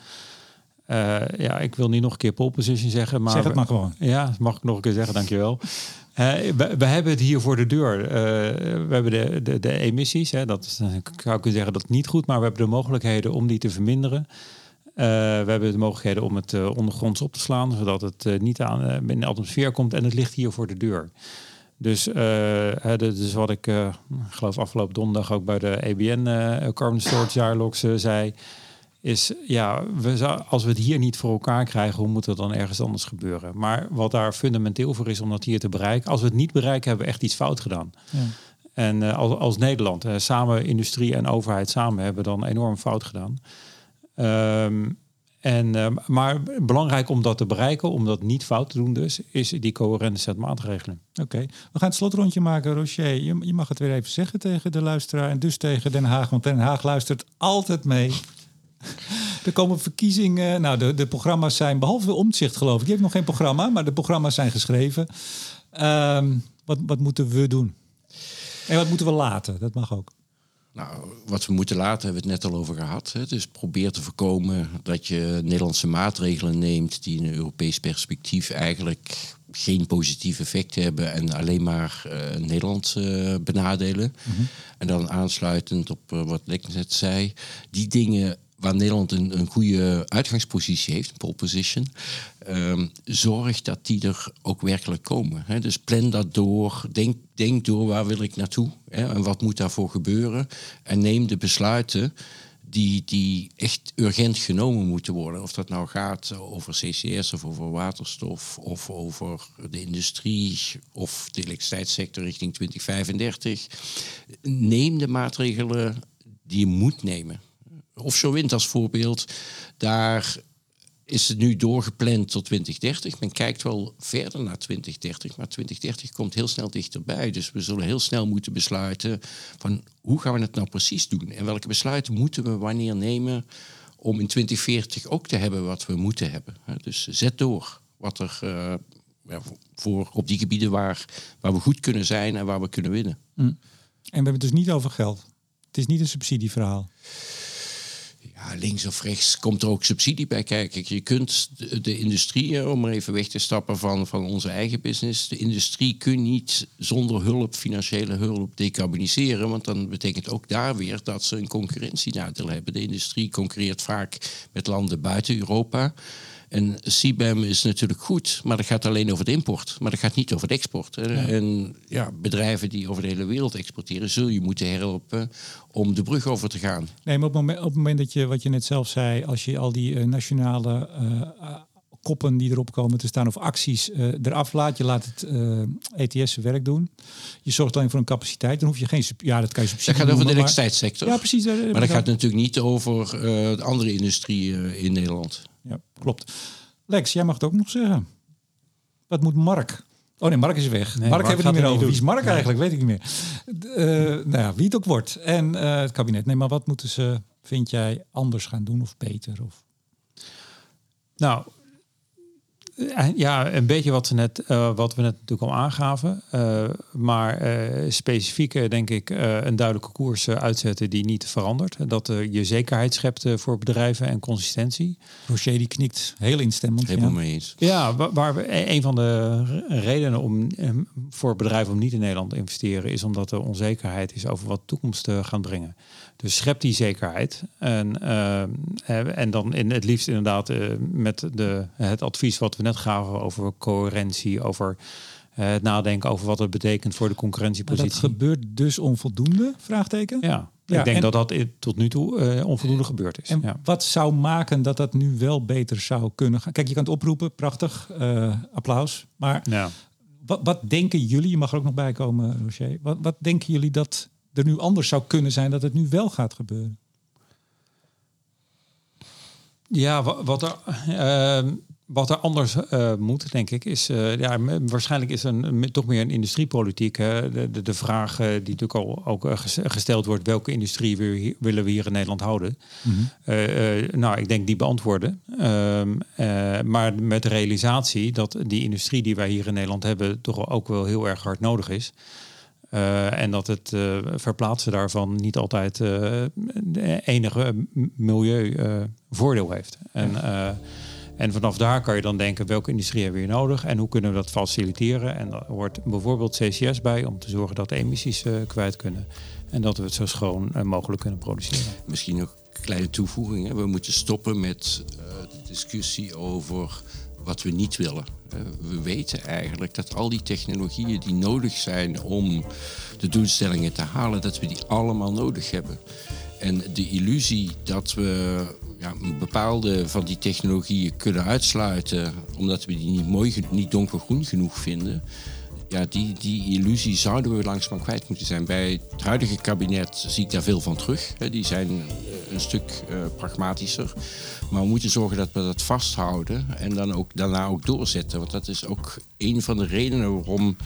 Speaker 3: ja, ik wil niet nog een keer pole position zeggen, maar...
Speaker 1: Zeg het maar gewoon.
Speaker 3: Ja, mag ik nog een keer zeggen, dankjewel. We, we, hebben het hier voor de deur. we hebben de, de, de emissies, hè, dat is, zou kunnen zeggen dat is niet goed, maar we hebben de mogelijkheden om die te verminderen. Uh, we hebben de mogelijkheden om het ondergronds op te slaan, zodat het niet aan, in de atmosfeer komt en het ligt hier voor de deur. Dus, dus wat ik geloof afgelopen donderdag ook bij de ABN Carbon Storage Dialogues zei, is ja, we, als we het hier niet voor elkaar krijgen, hoe moet het dan ergens anders gebeuren? Maar wat daar fundamenteel voor is om dat hier te bereiken, als we het niet bereiken, hebben we echt iets fout gedaan. Ja. En als, als Nederland, samen industrie en overheid samen hebben dan enorm fout gedaan. Um, En, uh, maar belangrijk om dat te bereiken, om dat niet fout te doen dus, is die coherente set maatregelen.
Speaker 1: Oké, we gaan het slotrondje maken. Rocher, je, je, mag het weer even zeggen tegen de luisteraar en dus tegen Den Haag. Want Den Haag luistert altijd mee. Er komen verkiezingen. Nou, de, de programma's zijn, behalve omzicht geloof ik. Die heeft nog geen programma, maar de programma's zijn geschreven. Um, wat, wat moeten we doen? En wat moeten we laten? Dat mag ook.
Speaker 2: Nou, wat we moeten laten hebben we het net al over gehad. Hè. Dus probeer te voorkomen dat je Nederlandse maatregelen neemt die in een Europees perspectief eigenlijk geen positief effect hebben en alleen maar uh, Nederland uh, benadelen. Mhm. En dan aansluitend op uh, wat Lek net zei, die dingen waar Nederland een, een goede uitgangspositie heeft, een pole position, um, zorg dat die er ook werkelijk komen. Hè. Dus plan dat door, denk, denk door waar wil ik naartoe hè, en wat moet daarvoor gebeuren. En neem de besluiten die, die echt urgent genomen moeten worden. Of dat nou gaat over CCS of over waterstof of over de industrie of de elektriciteitssector richting 2035. Neem de maatregelen die je moet nemen offshore wind als voorbeeld, daar is het nu doorgepland tot 2030. Men kijkt wel verder naar 2030, maar 2030 komt heel snel dichterbij. Dus we zullen heel snel moeten besluiten van hoe gaan we het nou precies doen? En welke besluiten moeten we wanneer nemen om in 2040 ook te hebben wat we moeten hebben? Dus zet door wat er uh, voor op die gebieden waar, waar we goed kunnen zijn en waar we kunnen winnen. Mm. En
Speaker 1: we hebben het dus niet over geld. Het is niet een subsidieverhaal
Speaker 2: ja, links of rechts komt er ook subsidie bij kijken. Je kunt de, industrie, om er even weg te stappen van, van onze eigen business, de industrie kun niet zonder hulp, financiële hulp, decarboniseren. Want dan betekent ook daar weer dat ze een concurrentienadeel hebben. De industrie concurreert vaak met landen buiten Europa. En CBAM is natuurlijk goed, maar dat gaat alleen over de import. Maar dat gaat niet over de export. En ja, bedrijven die over de hele wereld exporteren, zul je moeten helpen om de brug over te gaan.
Speaker 1: Nee, maar op het moment, op het moment dat je, wat je net zelf zei, als je al die uh, nationale uh, koppen die erop komen te staan of acties uh, eraf laat. Je laat het uh, ETS zijn werk doen. Je zorgt alleen voor een capaciteit. Dan hoef je geen... Ja, dat kan je subsidie
Speaker 2: Dat gaat over de elektriciteitssector.
Speaker 1: Ja, precies.
Speaker 2: Maar dat gaat natuurlijk niet over uh, de andere industrie in Nederland
Speaker 1: ja, klopt. Lex, jij mag het ook nog zeggen. Wat moet Mark? Oh nee, Mark is weg. Mark, heeft het niet meer over. Wie is Mark eigenlijk? Weet ik niet meer. Uh, nou ja, wie het ook wordt. En uh, het kabinet. Nee, maar wat moeten ze, vind jij, anders gaan doen of beter? Of?
Speaker 3: Nou, eh, ja, een beetje wat, ze net, uh, wat we net natuurlijk al aangaven. Uh, maar uh, specifiek denk ik een duidelijke koers uitzetten die niet verandert. Dat je zekerheid schept voor bedrijven en consistentie.
Speaker 1: Rocher die knikt heel instemmend.
Speaker 2: Helemaal mee eens.
Speaker 3: Ja, waar, waar we, een van de redenen om, voor bedrijven om niet in Nederland te investeren... is omdat er onzekerheid is over wat de toekomst gaan brengen. Dus schep die zekerheid. En, uh, en dan in het liefst inderdaad uh, met de, het advies wat we net gaven over coherentie, over uh, het nadenken over wat het betekent voor de concurrentiepositie.
Speaker 1: Maar dat gebeurt dus onvoldoende? Vraagteken?
Speaker 3: Ja. ja ik denk dat dat tot nu toe onvoldoende gebeurd is.
Speaker 1: En
Speaker 3: ja.
Speaker 1: wat zou maken dat dat nu wel beter zou kunnen gaan? Kijk, je kan het oproepen, prachtig, applaus. Maar ja. wat, wat denken jullie, je mag er ook nog bij komen, Roger. Wat, wat denken jullie dat er nu anders zou kunnen zijn dat het nu wel gaat gebeuren?
Speaker 3: Ja, wat er, uh, wat er anders uh, moet, denk ik, is uh, ja, waarschijnlijk is een, toch meer een industriepolitiek. Hè? De, de, de vraag die natuurlijk al ook gesteld wordt: welke industrie willen we hier in Nederland houden? Mm nou, ik denk die beantwoorden. Ehm, maar met de realisatie dat die industrie die wij hier in Nederland hebben, toch ook wel heel erg hard nodig is. Uh, en dat het uh, verplaatsen daarvan niet altijd uh, enige milieuvoordeel heeft. En, en vanaf daar kan je dan denken, welke industrie hebben we hier nodig en hoe kunnen we dat faciliteren? En daar hoort bijvoorbeeld CCS bij om te zorgen dat de emissies kwijt kunnen. En dat we het zo schoon mogelijk kunnen produceren.
Speaker 2: Misschien nog een kleine toevoeging. Hè? We moeten stoppen met de discussie over wat we niet willen. Eh, we weten eigenlijk dat al die technologieën die nodig zijn om de doelstellingen te halen, dat we die allemaal nodig hebben. En de illusie dat we ja, bepaalde van die technologieën kunnen uitsluiten omdat we die niet mooi, niet donkergroen genoeg vinden, ja, die, die illusie zouden we langzaam kwijt moeten zijn. Bij het huidige kabinet zie ik daar veel van terug. Die zijn eh, een stuk pragmatischer. Maar we moeten zorgen dat we dat vasthouden en dan ook, daarna ook doorzetten. Want dat is ook een van de redenen waarom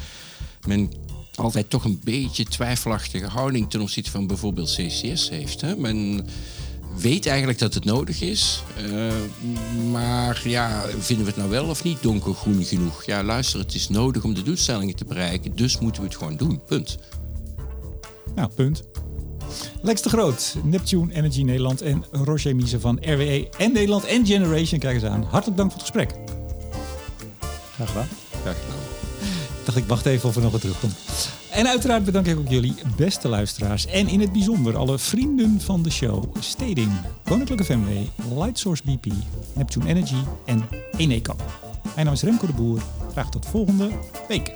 Speaker 2: men altijd toch een beetje twijfelachtige houding ten opzichte van bijvoorbeeld CCS heeft. Men weet eigenlijk dat het nodig is. Uh, maar ja, vinden we het nou wel of niet donkergroen genoeg? Ja, luister, het is nodig om de doelstellingen te bereiken. Dus moeten we het gewoon doen. Punt.
Speaker 1: Nou, punt. Lex de Groot, Neptune Energy Nederland en Roger Mise van RWE en Nederland en Generation. Kijk eens aan. Hartelijk dank voor het gesprek.
Speaker 3: Graag gedaan.
Speaker 2: Graag gedaan.
Speaker 1: Ik dacht, ik wacht even of er nog wat terugkomt. En uiteraard bedank ik ook jullie beste luisteraars. En in het bijzonder alle vrienden van de show. Steding, Koninklijke FMW, Lightsource BP, Neptune Energy en Eneco. Mijn naam is Remco de Boer. Graag tot volgende week.